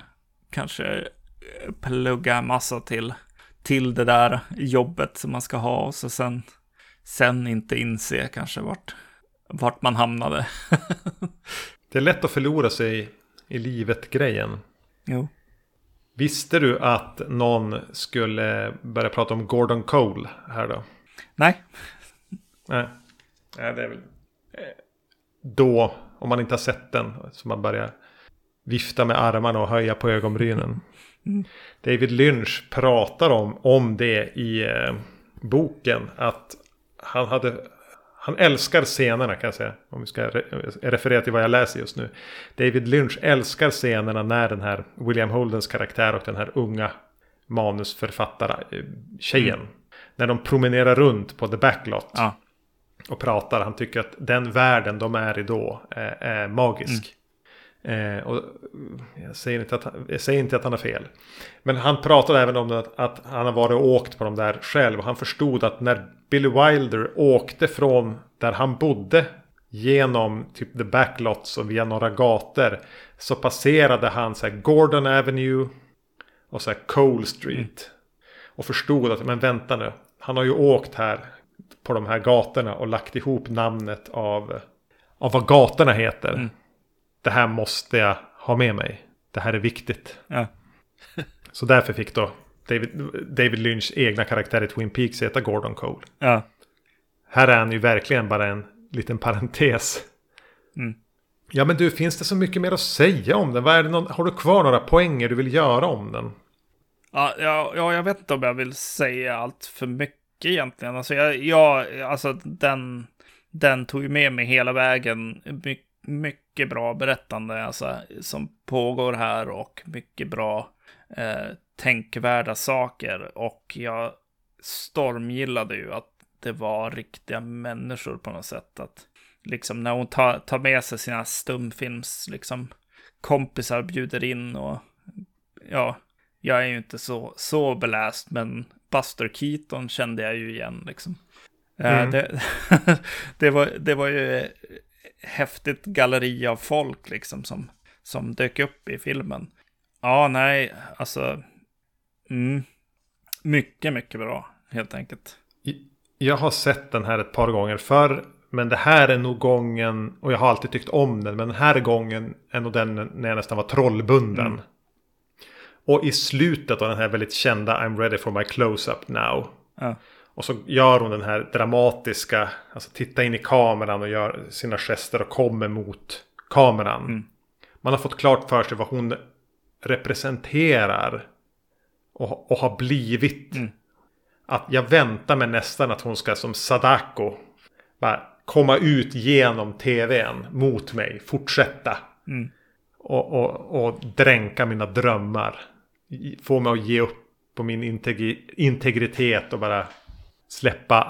kanske plugga massa till, till det där jobbet som man ska ha. Och så sen, sen inte inse kanske vart, vart man hamnade. det är lätt att förlora sig i livet-grejen. Jo. Visste du att någon skulle börja prata om Gordon Cole här då? Nej. Nej. Nej, det är väl... Eh, då, om man inte har sett den, så man börjar vifta med armarna och höja på ögonbrynen. Mm. David Lynch pratar om, om det i eh, boken. Att han hade han älskar scenerna kan jag säga. Om vi ska re referera till vad jag läser just nu. David Lynch älskar scenerna när den här William Holdens karaktär och den här unga manusförfattare tjejen. Mm. När de promenerar runt på The Backlot. Ja. Och pratar. Han tycker att den världen de är i då är, är magisk. Mm. Eh, och jag, säger inte att, jag säger inte att han har fel. Men han pratade även om att, att han har varit och åkt på de där själv. Och han förstod att när Billy Wilder åkte från där han bodde genom typ the backlots och via några gator så passerade han så Gordon Avenue och så Cole Street. Mm. Och förstod att, men vänta nu, han har ju åkt här på de här gatorna och lagt ihop namnet av, av vad gatorna heter. Mm. Det här måste jag ha med mig. Det här är viktigt. Ja. så därför fick då David, David Lynchs egna karaktär i Twin Peaks heter Gordon Cole. Ja. Här är han ju verkligen bara en liten parentes. Mm. Ja men du, finns det så mycket mer att säga om den? Vad är det någon, har du kvar några poänger du vill göra om den? Ja, ja, ja, jag vet inte om jag vill säga allt för mycket egentligen. Alltså, jag, jag, alltså den, den tog ju med mig hela vägen. My, mycket bra berättande alltså, som pågår här och mycket bra eh, tänkvärda saker. Och jag stormgillade ju att det var riktiga människor på något sätt. Att liksom när hon tar, tar med sig sina stumfilms liksom kompisar bjuder in och ja, jag är ju inte så, så beläst, men Buster Keaton kände jag ju igen liksom. Eh, mm. det, det, var, det var ju häftigt galleri av folk liksom som, som dök upp i filmen. Ja, nej, alltså Mm. Mycket, mycket bra, helt enkelt. Jag har sett den här ett par gånger förr. Men det här är nog gången, och jag har alltid tyckt om den, men den här gången är nog den när jag nästan var trollbunden. Mm. Och i slutet av den här väldigt kända I'm ready for my close-up now. Ja. Och så gör hon den här dramatiska, alltså titta in i kameran och gör sina gester och kommer mot kameran. Mm. Man har fått klart för sig vad hon representerar och, och har blivit. Mm. Att jag väntar mig nästan att hon ska som Sadako. Bara komma ut genom tvn mot mig. Fortsätta. Mm. Och, och, och dränka mina drömmar. Få mig att ge upp på min integri integritet och bara släppa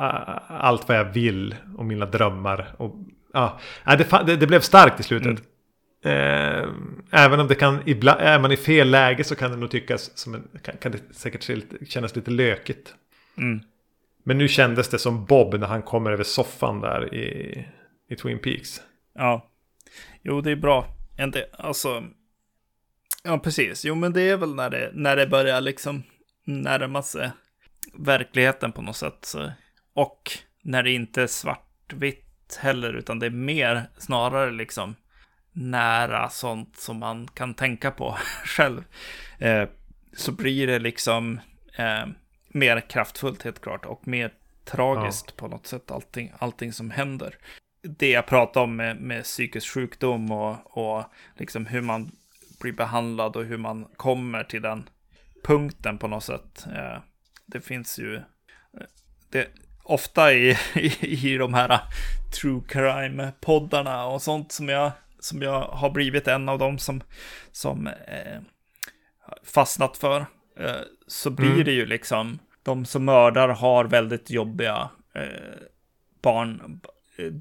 allt vad jag vill och mina drömmar. Och, ja, det, det, det blev starkt i slutet. Eh, även om det kan, ibland, är man i fel läge så kan det nog tyckas som en, kan, det säkert kännas lite lökigt. Mm. Men nu kändes det som Bob när han kommer över soffan där i, i Twin Peaks. Ja. Jo, det är bra. Inte, alltså. Ja, precis. Jo, men det är väl när det, när det börjar liksom närma sig verkligheten på något sätt. Och när det inte är svartvitt heller, utan det är mer snarare liksom nära sånt som man kan tänka på själv. Eh, så blir det liksom eh, mer kraftfullt helt klart och mer tragiskt ja. på något sätt allting, allting som händer. Det jag pratar om med, med psykisk sjukdom och, och liksom hur man blir behandlad och hur man kommer till den punkten på något sätt. Eh, det finns ju eh, det, ofta i, i, i de här true crime-poddarna och sånt som jag, som jag har blivit en av dem som, som eh, fastnat för. Eh, så blir mm. det ju liksom, de som mördar har väldigt jobbiga eh, barn,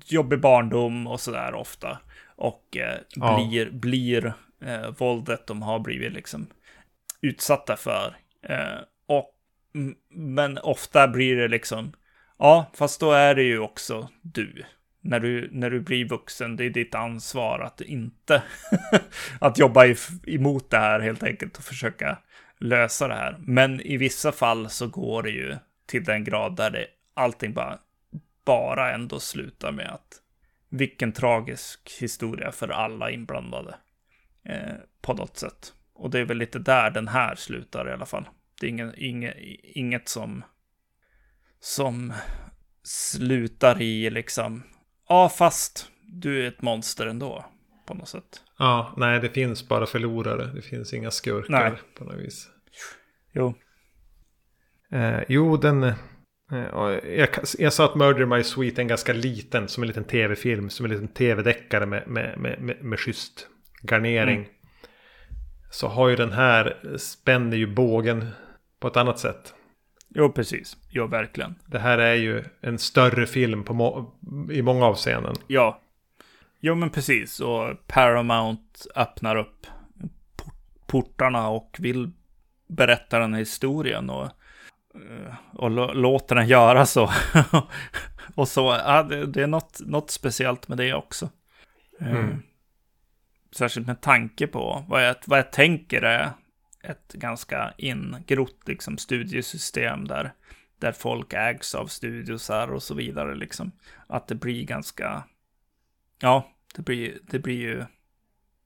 jobbig barndom och sådär ofta. Och eh, ja. blir, blir eh, våldet de har blivit liksom utsatta för. Men ofta blir det liksom, ja, fast då är det ju också du. När du, när du blir vuxen, det är ditt ansvar att inte att jobba emot det här helt enkelt och försöka lösa det här. Men i vissa fall så går det ju till den grad där det allting bara, bara ändå slutar med att vilken tragisk historia för alla inblandade eh, på något sätt. Och det är väl lite där den här slutar i alla fall. Det är ingen, inget, inget som, som slutar i liksom, ja fast du är ett monster ändå på något sätt. Ja, nej det finns bara förlorare. Det finns inga skurkar nej. på något vis. Jo. Eh, jo, den... Eh, jag, jag sa att Murder My Sweet är en ganska liten, som en liten tv-film, som en liten tv-deckare med, med, med, med, med schysst garnering. Mm. Så har ju den här, spänner ju bågen på ett annat sätt. Jo, precis. Jo, verkligen. Det här är ju en större film på må i många avseenden. Ja. Jo, men precis. Och Paramount öppnar upp portarna och vill berätta den här historien. Och, eh, och låter den göra så. och så, ja, det, det, är något, något speciellt med det också. Eh, mm. Särskilt med tanke på vad jag, vad jag tänker är ett ganska ingrott liksom, studiesystem där, där folk ägs av studiosar och så vidare. Liksom. Att det blir ganska... Ja, det blir, det blir ju...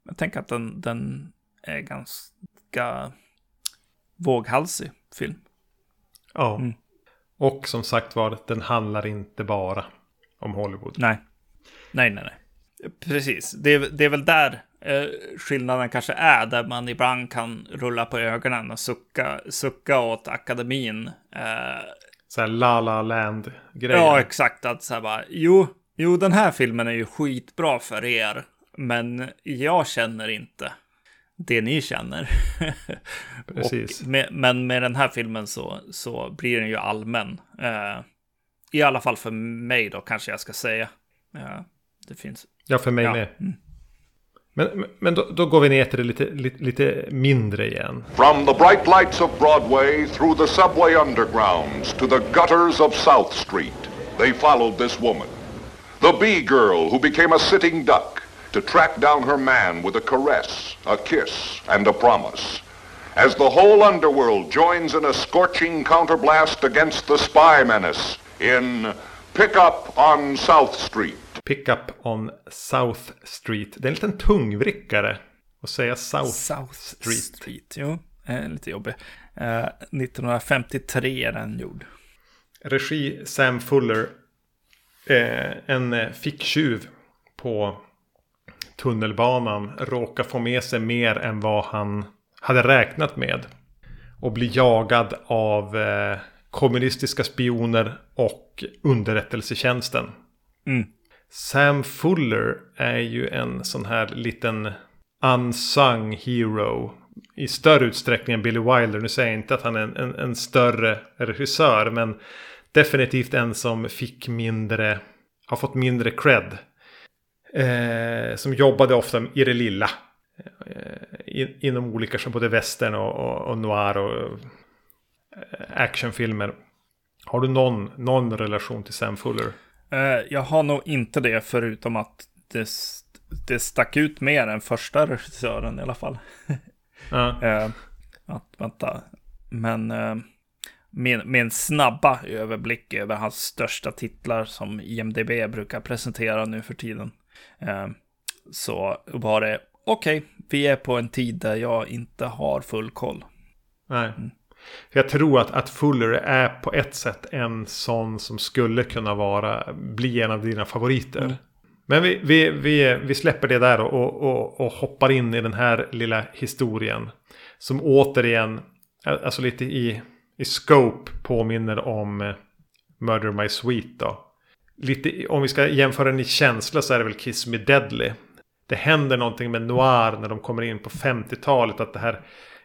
Jag tänker att den, den är ganska våghalsig film. Ja. Mm. Och som sagt var, den handlar inte bara om Hollywood. Nej. Nej, nej, nej. Precis. Det, det är väl där eh, skillnaden kanske är, där man ibland kan rulla på ögonen och sucka, sucka åt akademin. Eh, så här La La Land-grejer. Ja, exakt. Att så här bara, jo, jo, den här filmen är ju skitbra för er, men jag känner inte det ni känner. Precis. Med, men med den här filmen så, så blir den ju allmän. Eh, I alla fall för mig då, kanske jag ska säga. Eh, det finns. Ja, för mig ja. med. Mm. Men, men då, då, går vi ner till det lite, lite, lite mindre igen. From the bright lights of Broadway through the subway undergrounds to the gutters of South Street, they followed this woman. The B-girl who became a sitting duck to track down her man with a caress, a kiss, and a promise. As the whole underworld joins in a scorching counterblast against the spy menace in Pickup on South Street. Pickup on South Street. Det är en liten tungvrickare att säga South, South Street. Street. Jo, eh, lite jobbig. Eh, 1953 är den gjord. Regi Sam Fuller. Eh, en ficktjuv på tunnelbanan råkar få med sig mer än vad han hade räknat med. Och blir jagad av eh, kommunistiska spioner och underrättelsetjänsten. Mm. Sam Fuller är ju en sån här liten unsung hero. I större utsträckning än Billy Wilder. Nu säger jag inte att han är en, en, en större regissör. Men definitivt en som fick mindre. Har fått mindre cred. Eh, som jobbade ofta i det lilla. Eh, in, inom olika, som både western och, och, och noir och eh, actionfilmer. Har du någon, någon relation till Sam Fuller? Eh, jag har nog inte det förutom att det, det stack ut mer än första regissören i alla fall. Eh, att, vänta. Men eh, min, min snabba överblick över hans största titlar som IMDB brukar presentera nu för tiden. Så var det, okej, okay, vi är på en tid där jag inte har full koll. Nej. För jag tror att, att Fuller är på ett sätt en sån som skulle kunna vara, bli en av dina favoriter. Mm. Men vi, vi, vi, vi släpper det där och, och, och hoppar in i den här lilla historien. Som återigen, alltså lite i, i scope påminner om eh, Murder My Sweet då. Lite, om vi ska jämföra den i känsla så är det väl Kiss Me Deadly. Det händer någonting med noir när de kommer in på 50-talet. Att det här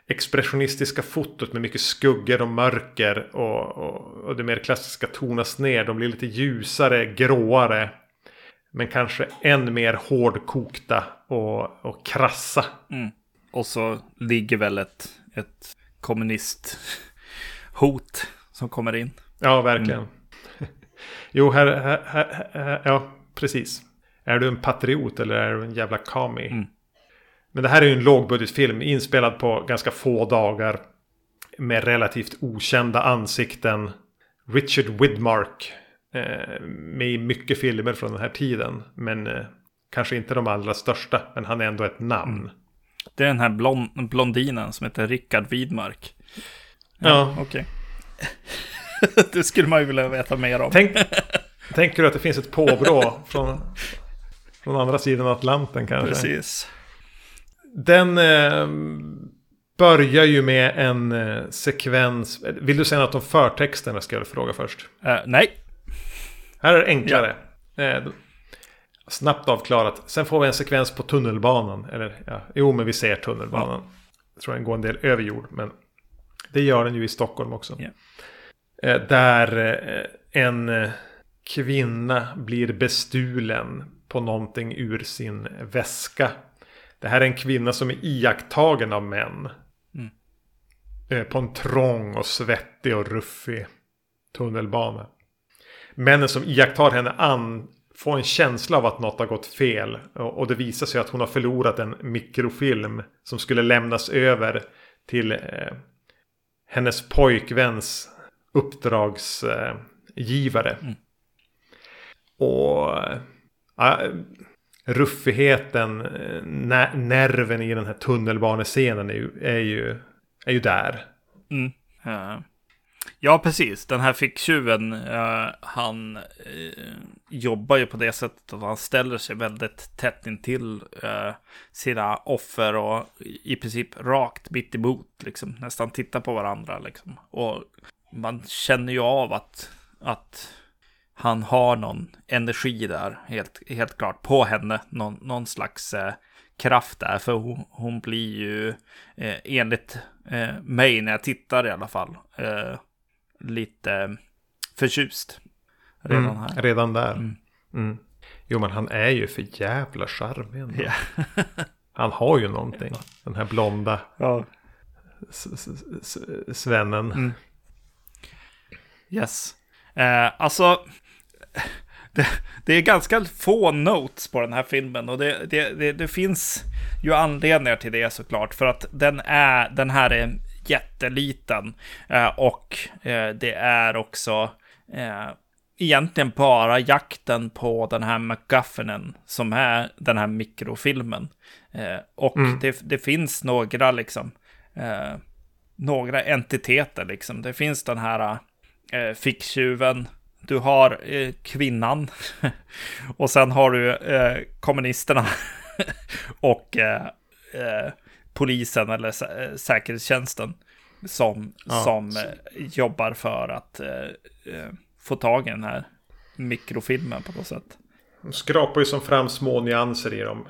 expressionistiska fotot med mycket skuggor och mörker och, och, och det mer klassiska tonas ner. De blir lite ljusare, gråare. Men kanske än mer hårdkokta och, och krassa. Mm. Och så ligger väl ett, ett kommunisthot som kommer in. Ja, verkligen. Mm. jo, här, här, här, här, ja, precis. Är du en patriot eller är du en jävla kami? Mm. Men det här är ju en lågbudgetfilm inspelad på ganska få dagar. Med relativt okända ansikten. Richard Widmark. Eh, med i mycket filmer från den här tiden. Men eh, kanske inte de allra största. Men han är ändå ett namn. Mm. Det är den här blond blondinen som heter Richard Widmark. Ja, ja. okej. Okay. det skulle man ju vilja veta mer om. Tänk, tänker du att det finns ett påbrå från, från andra sidan Atlanten kanske? Precis. Den eh, börjar ju med en eh, sekvens. Vill du säga något om förtexterna ska jag fråga först? Uh, nej. Här är det enklare. Ja. Eh, snabbt avklarat. Sen får vi en sekvens på tunnelbanan. Eller ja, jo men vi ser tunnelbanan. Ja. Jag tror den går en del över jord. Men det gör den ju i Stockholm också. Ja. där en kvinna blir bestulen på någonting ur sin väska. Det här är en kvinna som är iakttagen av män. Mm. Eh, på en trång och svettig och ruffig tunnelbana. Männen som iakttar henne an får en känsla av att något har gått fel. Och det visar sig att hon har förlorat en mikrofilm som skulle lämnas över till eh, hennes pojkväns uppdragsgivare. Eh, mm. Och äh, ruffigheten, eh, nerven i den här tunnelbanescenen är ju, är ju, är ju där. Mm. Ja. ja, precis. Den här ficktjuven, uh, han uh, jobbar ju på det sättet att han ställer sig väldigt tätt intill uh, sina offer och i princip rakt mitt emot, liksom. Nästan tittar på varandra, liksom. Och man känner ju av att, att han har någon energi där, helt, helt klart, på henne. Någon, någon slags eh, kraft där, för hon, hon blir ju eh, enligt eh, mig när jag tittar i alla fall eh, lite förtjust. Redan mm, här. Redan där. Mm. Mm. Jo, men han är ju för jävla charmig. Yeah. han har ju någonting. Den här blonda ja. svennen. Mm. Yes. Eh, alltså, det, det, är ganska få notes på den här filmen och det, det, det, finns ju anledningar till det såklart. För att den, är, den här är jätteliten eh, och eh, det är också eh, egentligen bara jakten på den här McGuffinen som är den här mikrofilmen. Eh, och mm. det, det, finns några liksom, eh, några entiteter liksom. Det finns den här eh, ficktjuven, du har eh, kvinnan och sen har du eh, kommunisterna och eh, eh polisen eller sä eh, säkerhetstjänsten som, ja. som eh, jobbar för att få tag i den här mikrofilmen på något sätt. De skrapar ju som fram små nyanser i dem.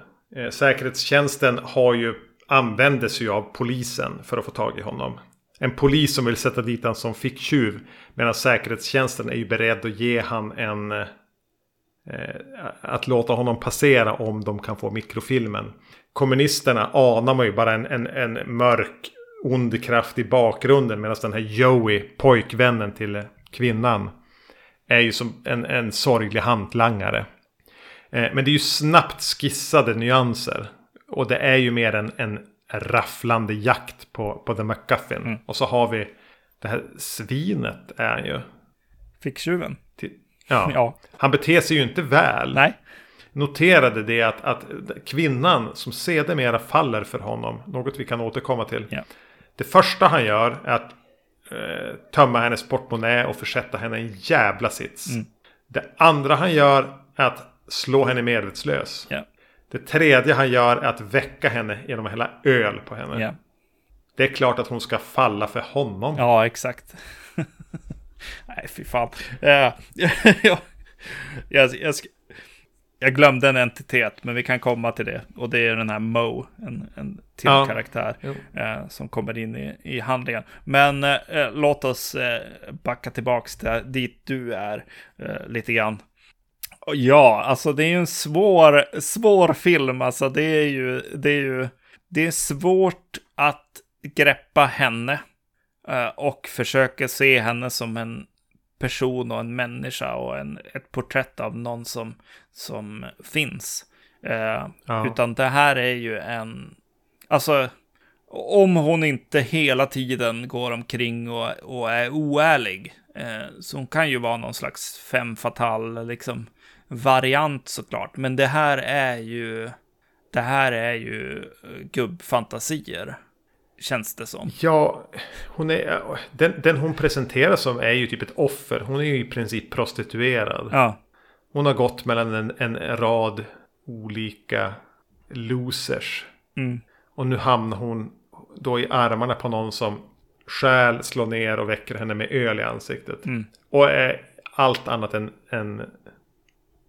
säkerhetstjänsten har ju använder sig av polisen för att få tag i honom en polis som vill sätta dit han som ficktjuv. Medan säkerhetstjänsten är ju beredd att ge han en, eh, att låta honom passera om de kan få mikrofilmen. Kommunisterna anar man ju bara en, en, en mörk ond kraft i bakgrunden medan den här Joey, pojkvännen till kvinnan, är ju som en, en sorglig hantlangare. Eh, men det är ju snabbt skissade nyanser. Och det är ju mer en, en rafflande jakt på, på The McGuffin. Mm. Och så har vi det här svinet är han ju. Ficktjuven. Ja. ja. Han beter sig ju inte väl. Nej. Noterade det att, att kvinnan som sedermera faller för honom. Något vi kan återkomma till. Ja. Det första han gör är att eh, tömma hennes portmonnä och försätta henne i en jävla sits. Mm. Det andra han gör är att slå henne medvetslös. Ja. Det tredje han gör är att väcka henne genom att hälla öl på henne. Ja. Det är klart att hon ska falla för honom. Ja, exakt. Nej, fy fan. Uh, jag, jag, jag, jag, glömde en entitet, men vi kan komma till det. Och det är den här Mo, en, en till ja. karaktär uh, som kommer in i, i handlingen. Men uh, låt oss backa tillbaka till dit du är lite grann. Ja, alltså det är ju en svår, svår film. Alltså det är ju, det är ju, det är svårt att greppa henne eh, och försöka se henne som en person och en människa och en, ett porträtt av någon som, som finns. Eh, ja. Utan det här är ju en, alltså om hon inte hela tiden går omkring och, och är oärlig, eh, så hon kan ju vara någon slags fem fatal, liksom variant såklart. Men det här är ju, det här är ju eh, gubbfantasier. Känns det som. Ja, hon är, den, den hon presenteras som är ju typ ett offer. Hon är ju i princip prostituerad. Ja. Hon har gått mellan en, en rad olika losers. Mm. Och nu hamnar hon då i armarna på någon som stjäl, slår ner och väcker henne med öl i ansiktet. Mm. Och är allt annat än, än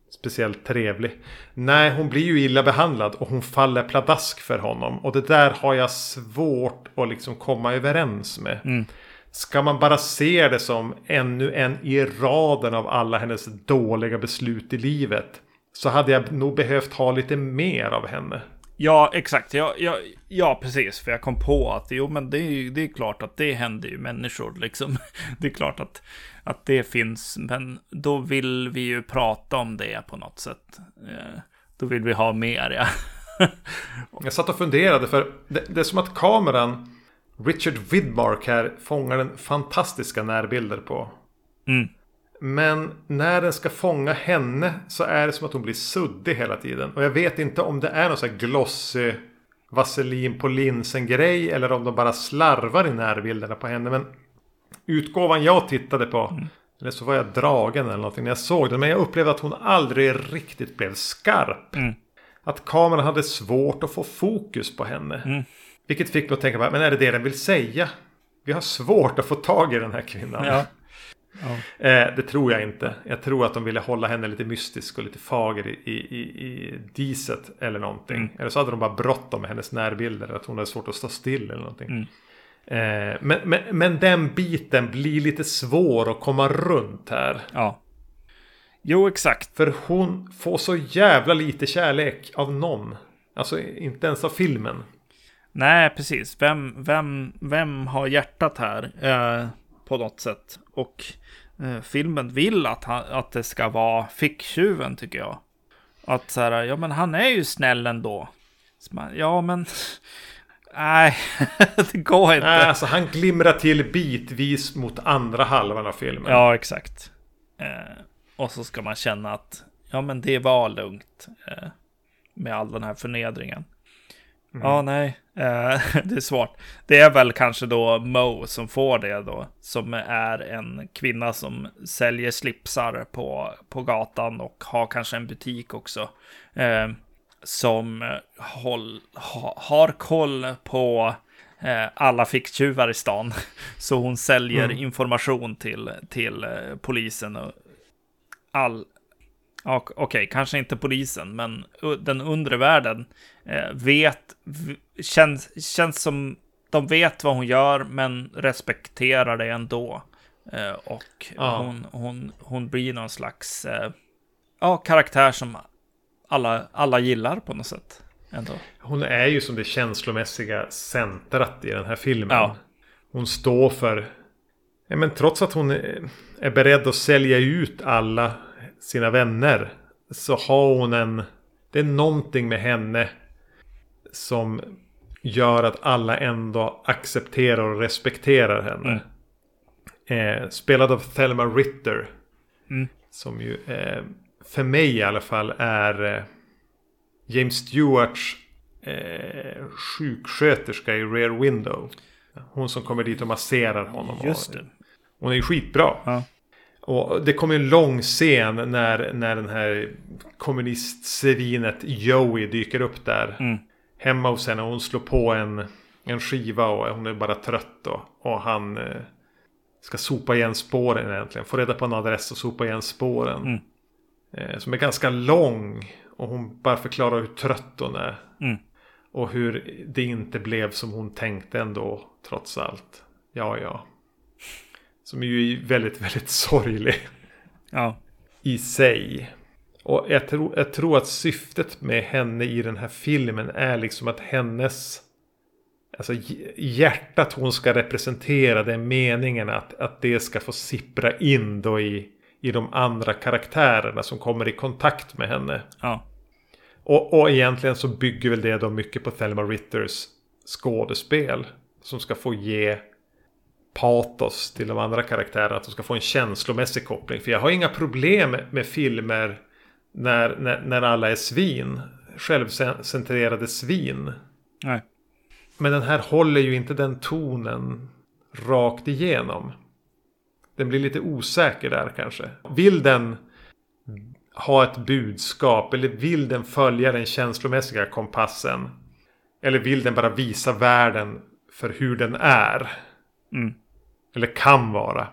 speciellt trevlig. Nej, hon blir ju illa behandlad och hon faller pladask för honom. Och det där har jag svårt att liksom komma överens med. Mm. Ska man bara se det som ännu en i raden av alla hennes dåliga beslut i livet. Så hade jag nog behövt ha lite mer av henne. Ja, exakt. Ja, ja, ja, precis. För jag kom på att jo, men det är, det är klart att det händer ju människor. Liksom. Det är klart att, att det finns. Men då vill vi ju prata om det på något sätt. Eh, då vill vi ha mer, ja. jag satt och funderade, för det, det är som att kameran, Richard Widmark här, fångar den fantastiska närbilder på. Mm. Men när den ska fånga henne så är det som att hon blir suddig hela tiden. Och jag vet inte om det är någon sån här glossy vaselin på linsen grej. Eller om de bara slarvar i närbilderna på henne. Men utgåvan jag tittade på. Mm. Eller så var jag dragen eller någonting när jag såg den. Men jag upplevde att hon aldrig riktigt blev skarp. Mm. Att kameran hade svårt att få fokus på henne. Mm. Vilket fick mig att tänka, men är det det den vill säga? Vi har svårt att få tag i den här kvinnan. Ja. Ja. Eh, det tror jag inte. Jag tror att de ville hålla henne lite mystisk och lite fager i, i, i diset eller någonting. Mm. Eller så hade de bara bråttom med hennes närbilder. Att hon hade svårt att stå still eller någonting. Eh, men, men, men den biten blir lite svår att komma runt här. Ja. Jo, exakt. För hon får så jävla lite kärlek av någon. Alltså inte ens av filmen. Nej, precis. Vem, vem, vem har hjärtat här? Eh, på något sätt. Och eh, filmen vill att, han, att det ska vara ficktjuven tycker jag. Att så här, ja men han är ju snäll ändå. Man, ja men, nej, det går inte. Nej, alltså han glimrar till bitvis mot andra halvan av filmen. Ja, exakt. Eh, och så ska man känna att, ja men det var lugnt. Eh, med all den här förnedringen. Mm. Ja, nej, eh, det är svårt. Det är väl kanske då Mo som får det då, som är en kvinna som säljer slipsar på, på gatan och har kanske en butik också. Eh, som håll, ha, har koll på eh, alla ficktjuvar i stan. Så hon säljer mm. information till, till eh, polisen och all, Okej, okay, kanske inte polisen, men den undre världen eh, vet, känns, känns som de vet vad hon gör, men respekterar det ändå. Eh, och ja. hon, hon, hon blir någon slags, eh, ja, karaktär som alla, alla gillar på något sätt. Ändå. Hon är ju som det känslomässiga centrat i den här filmen. Ja. Hon står för... Men trots att hon är beredd att sälja ut alla sina vänner. Så har hon en... Det är någonting med henne. Som gör att alla ändå accepterar och respekterar henne. Eh, spelad av Thelma Ritter. Mm. Som ju eh, för mig i alla fall är eh, James Stewarts eh, sjuksköterska i Rear Window. Hon som kommer dit och masserar honom. Just det. Hon är ju skitbra. Ja. Och det kommer en lång scen när, när den här kommunistsvinet Joey dyker upp där. Mm. Hemma hos henne. Hon slår på en, en skiva och hon är bara trött då. Och han eh, ska sopa igen spåren egentligen. Få reda på en adress och sopa igen spåren. Mm. Eh, som är ganska lång. Och hon bara förklarar hur trött hon är. Mm. Och hur det inte blev som hon tänkte ändå. Trots allt. Ja, ja. Som är ju väldigt, väldigt sorglig Ja. i sig. Och jag tror, jag tror att syftet med henne i den här filmen är liksom att hennes... Alltså hj- hjärtat hon ska representera, det är meningen att, att det ska få sippra in då i, i de andra karaktärerna som kommer i kontakt med henne. Ja. Och, och egentligen så bygger väl det då mycket på Thelma Ritters skådespel. Som ska få ge patos till de andra karaktärerna. Att de ska få en känslomässig koppling. För jag har inga problem med filmer när, när, när alla är svin. Självcentrerade svin. Nej. Men den här håller ju inte den tonen rakt igenom. Den blir lite osäker där kanske. Vill den ha ett budskap eller vill den följa den känslomässiga kompassen? Eller vill den bara visa världen för hur den är? Mm. Eller kan vara.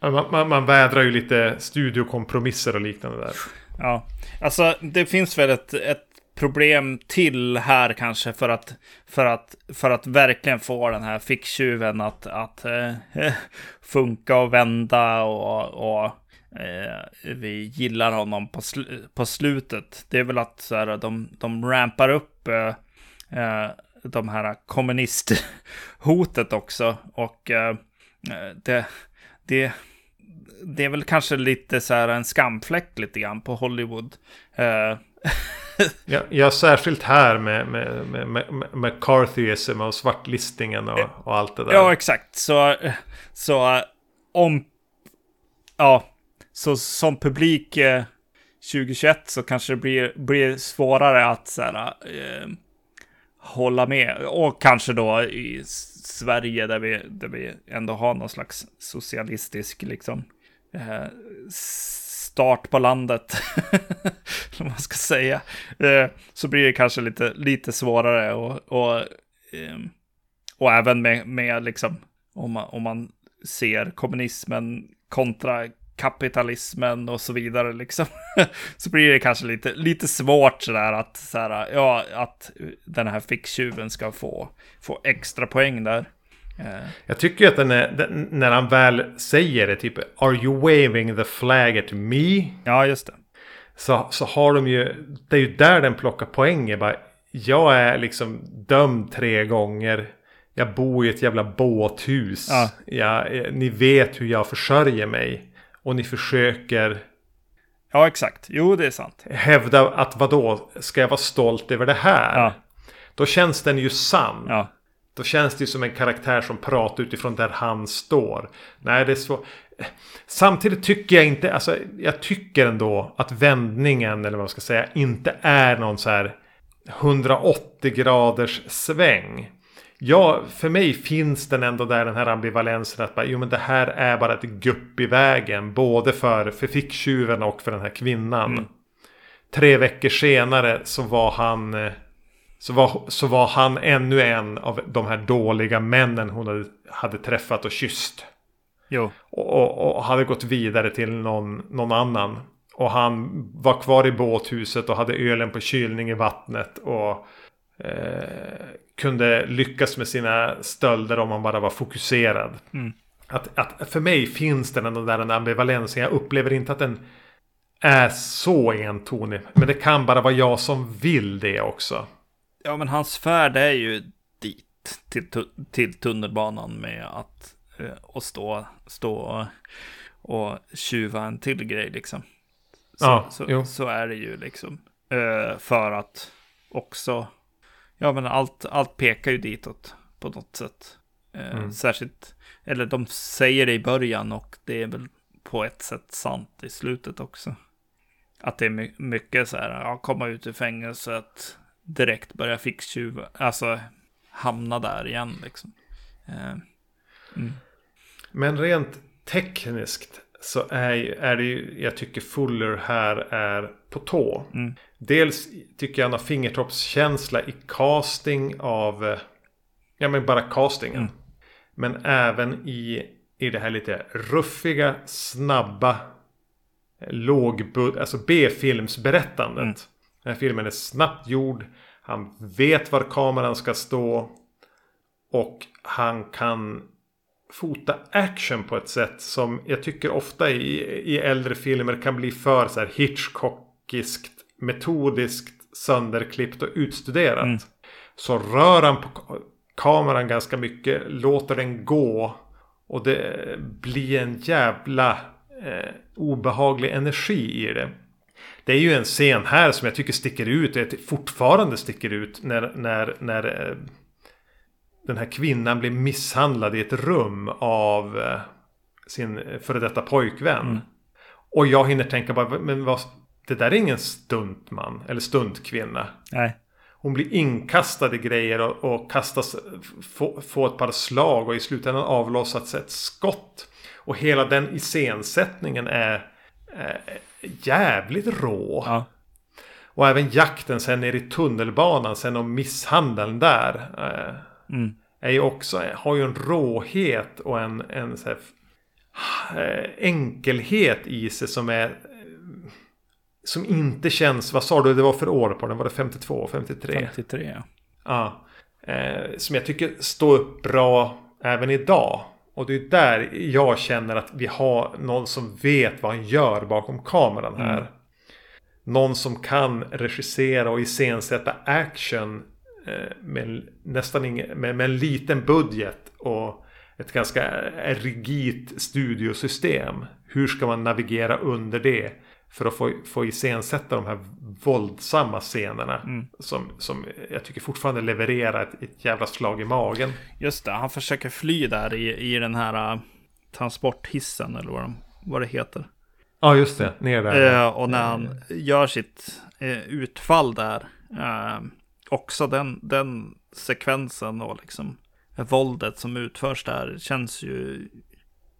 Man, man, man vädrar ju lite studiokompromisser och liknande där. Ja, alltså det finns väl ett, ett problem till här kanske för att, för att, för att verkligen få den här ficktjuven att, att eh, funka och vända och, och eh, vi gillar honom på, sl på slutet. Det är väl att så här, de, de rampar upp eh, eh de här kommunisthotet också och eh, det, det det är väl kanske lite så här en skamfläck lite grann på Hollywood. Eh, Ja, ja, särskilt här med, med, med, med, med McCarthyism och svartlistningen och, och allt det där. ja, exakt. Så, så om... Ja, så som publik eh, 2021 så kanske det blir, blir svårare att så här, eh, hålla med. Och kanske då i Sverige där vi, där vi ändå har någon slags socialistisk liksom eh, start på landet. Eller vad man ska säga. Eh, så blir det kanske lite, lite svårare och, och, ehm, och även med, med liksom om man, om man ser kommunismen kontra kapitalismen och så vidare liksom. så blir det kanske lite, lite svårt sådär att, sådär, ja, att den här ficktjuven ska få, få extra poäng där. Jag tycker att den är, den, när han väl säger det, typ Are you waving the flag at me? ja, just det. Så, så har de ju, det är ju där den plockar poänger. Bara, jag är liksom dömd tre gånger. Jag bor i ett jävla båthus. Ja. Jag, eh, ni vet hur jag försörjer mig. Och ni försöker Ja, exakt. Jo, det är sant. hävda att vadå, ska jag vara stolt över det här? Ja. Då känns den ju sann. Ja, Då känns det ju som en karaktär som pratar utifrån där han står. Nej, det är så... Samtidigt tycker jag inte, alltså jag tycker ändå att vändningen, eller vad man ska säga, inte är någon så här 180 graders sväng. Ja, för mig finns den ändå där den här ambivalensen att bara, jo men det här är bara ett gupp i vägen. Både för, för ficktjuven och för den här kvinnan. Mm. Tre veckor senare så var han... Så var, så var han ännu en av de här dåliga männen hon hade, hade träffat och kysst. jo. Och, och, och hade gått vidare till någon, någon annan. Och han var kvar i båthuset och hade ölen på kylning i vattnet. Och eh, kunde lyckas med sina stölder om man bara var fokuserad. Mm. Att, att för mig finns den ändå där den ambivalensen. Jag upplever inte att den, är så entonig. Men det kan bara vara jag som vill det också. Ja, men hans färd är ju dit, till, till tunnelbanan med att eh, och stå, stå och, tjuva en till grej liksom. Så, Ja, så, så är det ju liksom. Eh, för att också, ja men allt, allt pekar ju ditåt på något sätt. Eh, Mm. Särskilt, eller de säger det i början och det är väl på ett sätt sant i slutet också. Att det är my- mycket så här, ja, komma ut ur fängelset, direkt börja ficktjuva, alltså hamna där igen liksom. Eh, mm. Men rent tekniskt så är, är det ju, jag tycker Fuller här är på tå. Mm. Dels tycker jag han har fingertoppskänsla i casting av, eh, ja men bara castingen. Mm. Men även i, i det här lite ruffiga, snabba, eh, lågbud, alltså B-filmsberättandet. Den här filmen är snabbt gjord, han vet var kameran ska stå. Och han kan fota action på ett sätt som jag tycker ofta i, i äldre filmer kan bli för så här Hitchcockiskt, metodiskt, sönderklippt och utstuderat. Mm. Så rör han på ka- kameran ganska mycket, låter den gå. Och det blir en jävla eh, obehaglig energi i det. Det är ju en scen här som jag tycker sticker ut, fortfarande sticker ut när, när, när eh, den här kvinnan blir misshandlad i ett rum av eh, sin eh, före detta pojkvän. Mm. Och jag hinner tänka bara, men vad, det där är ingen stuntman eller stuntkvinna. Nej. Hon blir inkastad i grejer och, och kastas, få, få ett par slag och i slutändan avlossats ett skott. Och hela den iscensättningen är, är jävligt rå. Ja. Och även jakten sen ner i tunnelbanan sen och misshandeln där. Eh, Mm. är ju också, har ju en råhet och en, en här, eh, enkelhet i sig som är eh, som inte känns, vad sa du det var för år på den? Var det 52, 53? 53 ja. Ja. Eh, som jag tycker står upp bra även idag. Och det är där jag känner att vi har någon som vet vad han gör bakom kameran här. Mm. Någon som kan regissera och iscensätta action eh, med nästan ingen, med, med en liten budget och ett ganska rigidt studiosystem. Hur ska man navigera under det? För att få, få iscensätta de här våldsamma scenerna. Mm. Som, som jag tycker fortfarande levererar ett, ett jävla slag i magen. Just det, han försöker fly där i, i den här uh, transporthissen eller vad, de, vad det heter. Ja, just det. Ner där. Eh, och när han gör sitt eh, utfall där. Eh, också den, den sekvensen och liksom våldet som utförs där känns ju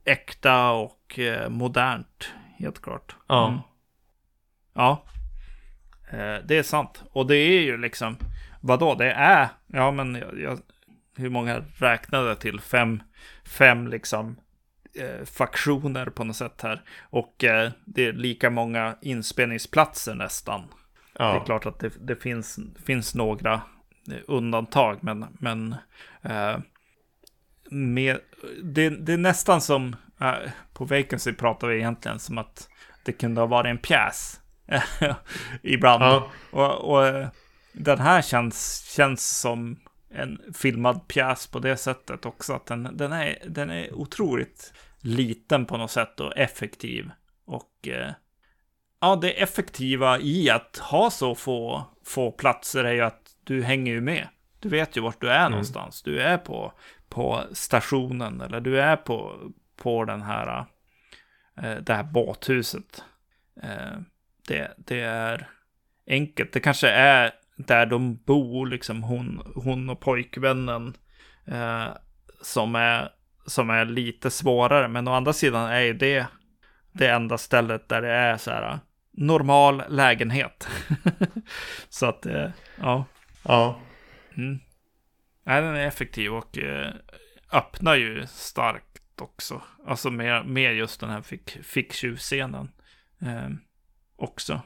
äkta och eh, modernt. Helt klart. Ja. Mm. Ja. Eh, det är sant. Och det är ju liksom, vadå, det är, ja men jag, jag, hur många räknade till? Fem, fem liksom eh, faktioner på något sätt här. Och eh, det är lika många inspelningsplatser nästan. Det är ja. klart att det, det finns, finns några eh, undantag, men, men eh, med, det, det är nästan som, eh, på Vacancy pratar vi egentligen som att det kunde ha varit en pjäs. Ibland. Ja. Och, och eh, den här känns, känns som en filmad pjäs på det sättet också. Att den, den, är, den är otroligt liten på något sätt och effektiv. Och eh, ja, det effektiva i att ha så få, få platser är ju att du hänger ju med. Du vet ju vart du är någonstans. Du är på, på stationen eller du är på, på den här, eh, det här båthuset. Eh, det, det är enkelt. Det kanske är där de bor, liksom hon, hon och pojkvännen, eh, som, är, som är lite svårare. Men å andra sidan är ju det det enda stället där det är så här normal lägenhet. så att, eh, ja. ja. Mm. Nej, den är effektiv och eh, öppnar ju starkt också. Alltså med, med just den här fick, ficktjuvscenen. Eh, också.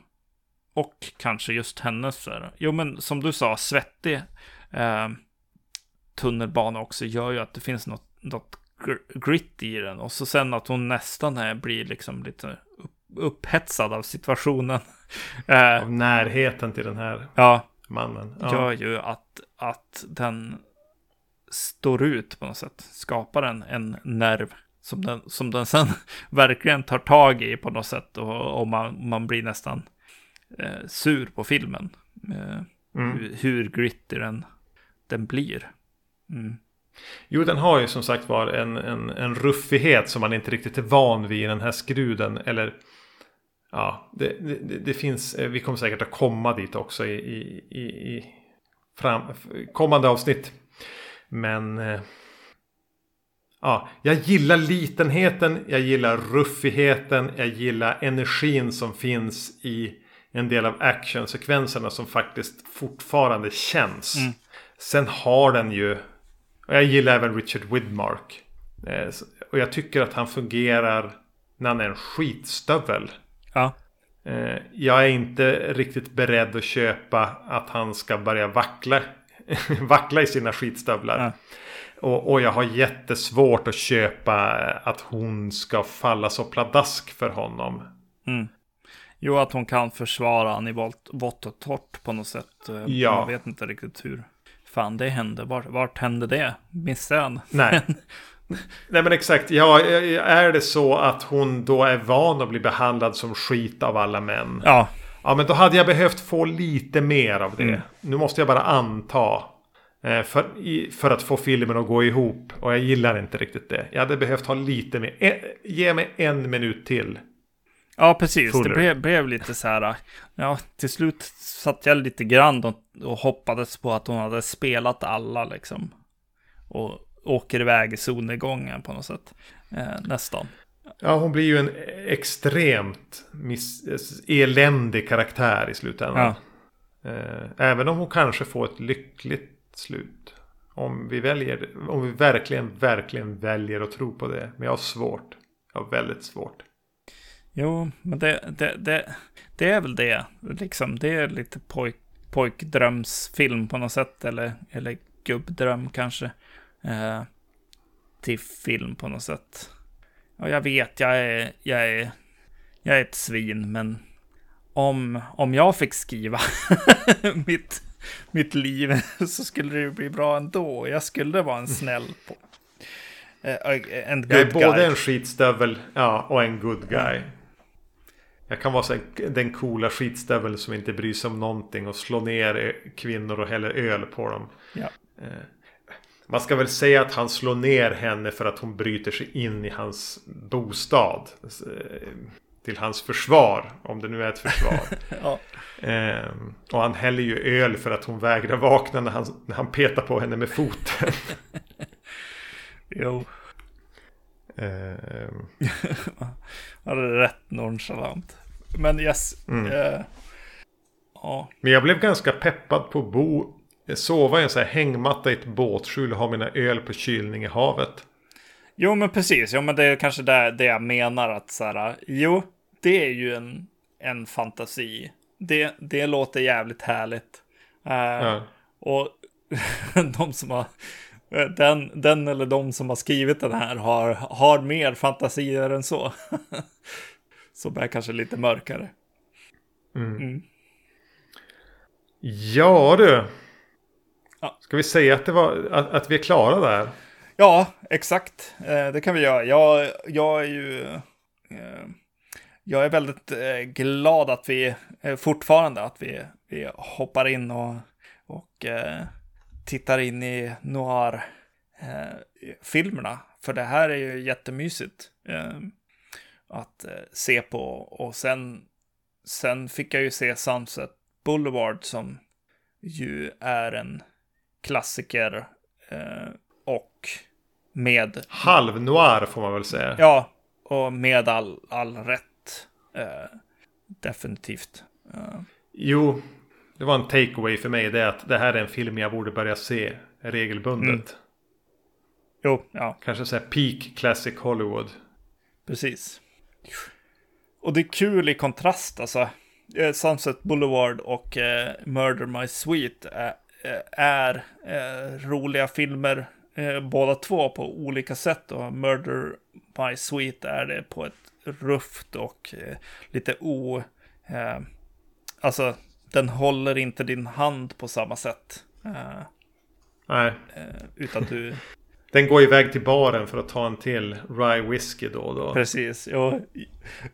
Och kanske just hennes, så här, jo men som du sa, svettig eh, tunnelbana också gör ju att det finns något, något gr- grit i den. Och så sen att hon nästan är, blir liksom lite upp, upphetsad av situationen. Eh, Av närheten till den här ja, mannen. gör ju att, att den står ut på något sätt. Skapar en, en nerv som den, som den sen verkligen tar tag i på något sätt. Och, och man, man blir nästan eh, sur på filmen. Eh, Mm. hur, hur gritty den, den blir. Mm. Jo, den har ju som sagt var en, en, en ruffighet som man inte riktigt är van vid i den här skruden. Eller ja, det, det, det finns, eh, vi kommer säkert att komma dit också i, i, i, i fram, kommande avsnitt. Men eh, ja, jag gillar litenheten, jag gillar ruffigheten, jag gillar energin som finns i en del av actionsekvenserna som faktiskt fortfarande känns. Mm. Sen har den ju, och jag gillar även Richard Widmark. Eh, Och jag tycker att han fungerar när han är en skitstövel. Ja, Eh, Jag är inte riktigt beredd att köpa att han ska börja vackla, vackla i sina skitstövlar. Ja. Och, och jag har jättesvårt att köpa att hon ska falla så pladask för honom. Mm. Jo, att hon kan försvara han i vått, och torrt på något sätt. Eh, Ja. Man vet inte riktigt hur fan det hände. Vart, vart hände det? Missade han? Nej. Nej men exakt. Ja, är det så att hon då är van att bli behandlad som skit av alla män. Ja, Ja men då hade jag behövt få lite mer av det. Mm. Nu måste jag bara anta. Eh, För, för att få filmen att gå ihop. Och jag gillar inte riktigt det. Jag hade behövt ha lite mer. Eh, ge mig en minut till. ja precis. Fuller. Det blev, blev lite så här. Ja, till slut satt jag lite grann och, och hoppades på att hon hade spelat alla liksom. Och åker iväg i solnedgången på något sätt. Eh, nästan. Ja hon blir ju en extremt miss, eländig karaktär i slutändan. Eh, Även om hon kanske får ett lyckligt slut. Om vi väljer, om vi verkligen, verkligen väljer att tro på det. Men jag har svårt. Jag har väldigt svårt. Jo, men det, det, det, det är väl det. Liksom, det är lite pojk, pojkdrömsfilm på något sätt. Eller, eller gubbdröm kanske. Eh, till film på något sätt. Och jag vet, jag är, jag är, jag är ett svin, men om, om jag fick skriva mitt, mitt liv så skulle det bli bra ändå. Jag skulle vara en snäll på. Eh, en Jag är good både guy. en skitstövel ja, och en good guy. Jag kan vara så den coola skitstövel som inte bryr sig om någonting och slå ner ö- kvinnor och häller öl på dem. Ja. Man ska väl säga att han slår ner henne för att hon bryter sig in i hans bostad. Till hans försvar, om det nu är ett försvar. Ja. Ehm, och han häller ju öl för att hon vägrar vakna när han, när han petar på henne med foten. Jo, Ehm, det är rätt nonchalant. Men yes. Mm. Eh, ja, Men jag blev ganska peppad på att bo, sova i en sån här hängmatta i ett båtskjul och ha mina öl på kylning i havet. Jo, men precis. Jo, men det är kanske det, det jag menar att så här. Jo, det är ju en, en fantasi. Det, det låter jävligt härligt. Eh, Ja. Och de som har den, den eller de som har skrivit den här har, har mer fantasier än så. Som är kanske lite mörkare. Ja du. Ja. Ska vi säga att, det var, att, att vi är klara där? Ja, exakt. Eh, det kan vi göra. Jag, jag är ju... Eh, jag är väldigt eh, glad att vi fortfarande att vi, vi hoppar in och, och tittar in i noir-filmerna. För det här är ju jättemysigt att se på. Och sen, sen fick jag ju se Sunset Boulevard som ju är en klassiker och med, Halv-noir får man väl säga. ja, och med all, all rätt. Eh, definitivt. Eh, Jo, det var en takeaway för mig. Det är att det här är en film jag borde börja se regelbundet. Mm. jo, ja, Kanske säga peak classic Hollywood. precis. Och det är kul i kontrast, alltså. Eh, Sunset Boulevard och eh, Murder My Sweet är, är eh, roliga filmer, eh, båda två på olika sätt. Och Murder My Sweet är det på ett rufft och eh, lite o... Eh, alltså, den håller inte din hand på samma sätt. Eh, Nej. eh, utan du... Den går iväg till baren för att ta en till Rye Whiskey då och då. Precis, jo,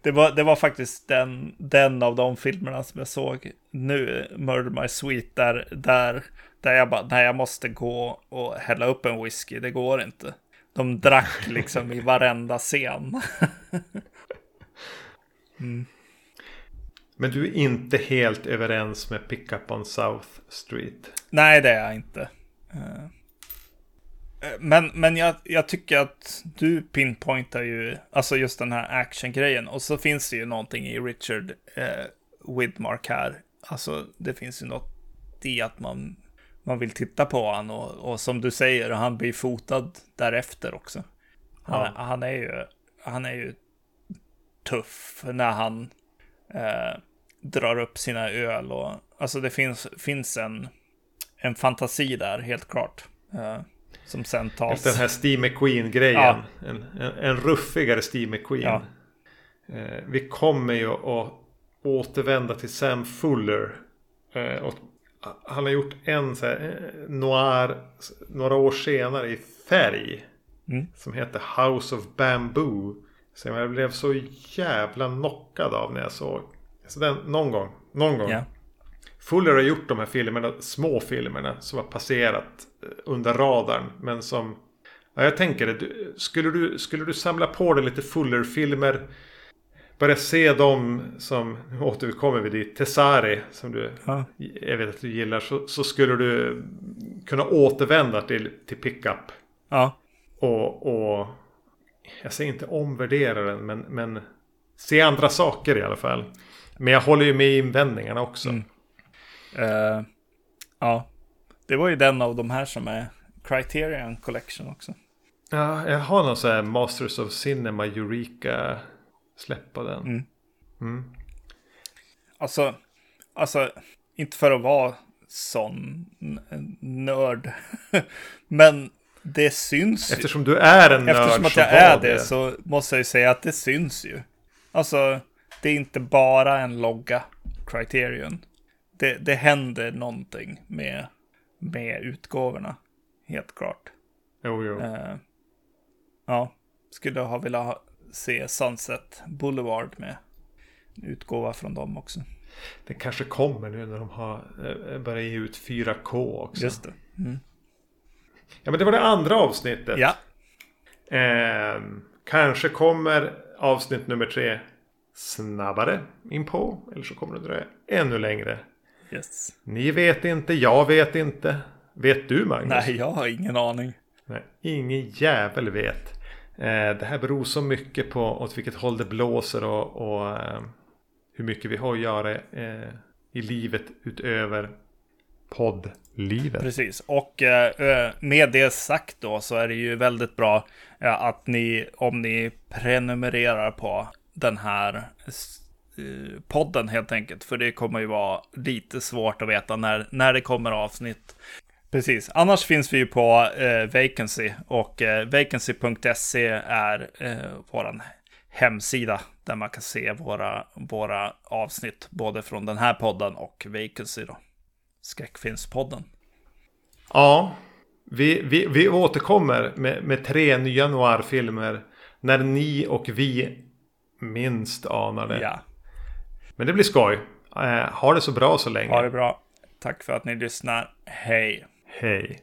det, var, det var faktiskt den, den av de filmerna som jag såg nu, Murder My Sweet, där, där, där jag bara, nej jag måste gå och hälla upp en whisky, det går inte. De drack liksom i varenda scen. Men du är inte helt överens med Pickup on South Street. nej, det är jag inte. Eh, Men, men jag, jag tycker att du pinpointar ju, alltså just den här action-grejen. Och så finns det ju någonting i Richard eh, Widmark här. Alltså det finns ju något i att man, man vill titta på han och, och som du säger, han blir fotad därefter också. Han, Ja. han är ju, han är ju tuff när han eh, drar upp sina öl och alltså det finns, finns en, en fantasi där helt klart. Eh, som sen tas. Efter den här Steve McQueen-grejen. Ja. En, en, en ruffigare Steve McQueen. Ja. Eh, vi kommer ju att återvända till Sam Fuller. Eh, och han har gjort en så här, eh, noir några år senare i färg. Mm. Som heter House of Bamboo. Som jag blev så jävla knockad av när jag såg. Så den, någon gång. Någon gång. Ja. Fuller har gjort de här filmerna, små filmerna som har passerat eh, under radarn. Men som... Ja, jag tänker det. Skulle du, skulle du samla på dig lite Fuller-filmer. Börja se dem som, nu återkommer vi dit, Tessari som du, Ja. jag vet att du gillar. Så, så skulle du kunna återvända till, till Pickup. ja. Och, och jag säger inte omvärdera den men, men se andra saker i alla fall. Men jag håller ju med i invändningarna också. Mm. Eh, ja. Det var ju den av de här som är Criterion Collection också. Ja, jag har någon sån här Masters of Cinema Eureka släpp på den. Mm. Mm. Alltså, alltså, inte för att vara sån nörd. Men det syns. Eftersom du är en nörd Eftersom att jag är det så måste jag ju säga att det syns ju. Alltså, det är inte bara en logga Criterion. Det, det händer någonting med, med utgåvorna. Helt klart. Jo, jo. Eh, ja, skulle ha velat ha, se Sunset Boulevard med utgåva från dem också. Det kanske kommer nu när de har eh, börjat ge ut 4K också. Just det. Mm. Ja, men det var det andra avsnittet. Ja, Ehm, kanske kommer avsnitt nummer tre snabbare in på. Eller så kommer det dröja ännu längre. yes. Ni vet inte, jag vet inte. Vet du Magnus? Nej, jag har ingen aning. Nej, ingen jävel vet. Eh, det här beror så mycket på åt vilket håll det blåser och, och eh, hur mycket vi har att göra eh, i livet utöver poddlivet. Precis, och med det sagt då så är det ju väldigt bra att ni, om ni prenumererar på den här podden helt enkelt, för det kommer ju vara lite svårt att veta när, när det kommer avsnitt. Precis, annars finns vi ju på eh, Vacancy och eh, vacancy.se är eh, våran hemsida där man kan se våra, våra avsnitt, både från den här podden och Vacancy då. Skräckfilmspodden. Ja, vi, vi, vi återkommer med, med tre nya noirfilmer. När ni och vi minst anar det. Ja, Men det blir skoj. Eh, ha det så bra så länge. ha det bra. Tack för att ni lyssnar. Hej! Hej.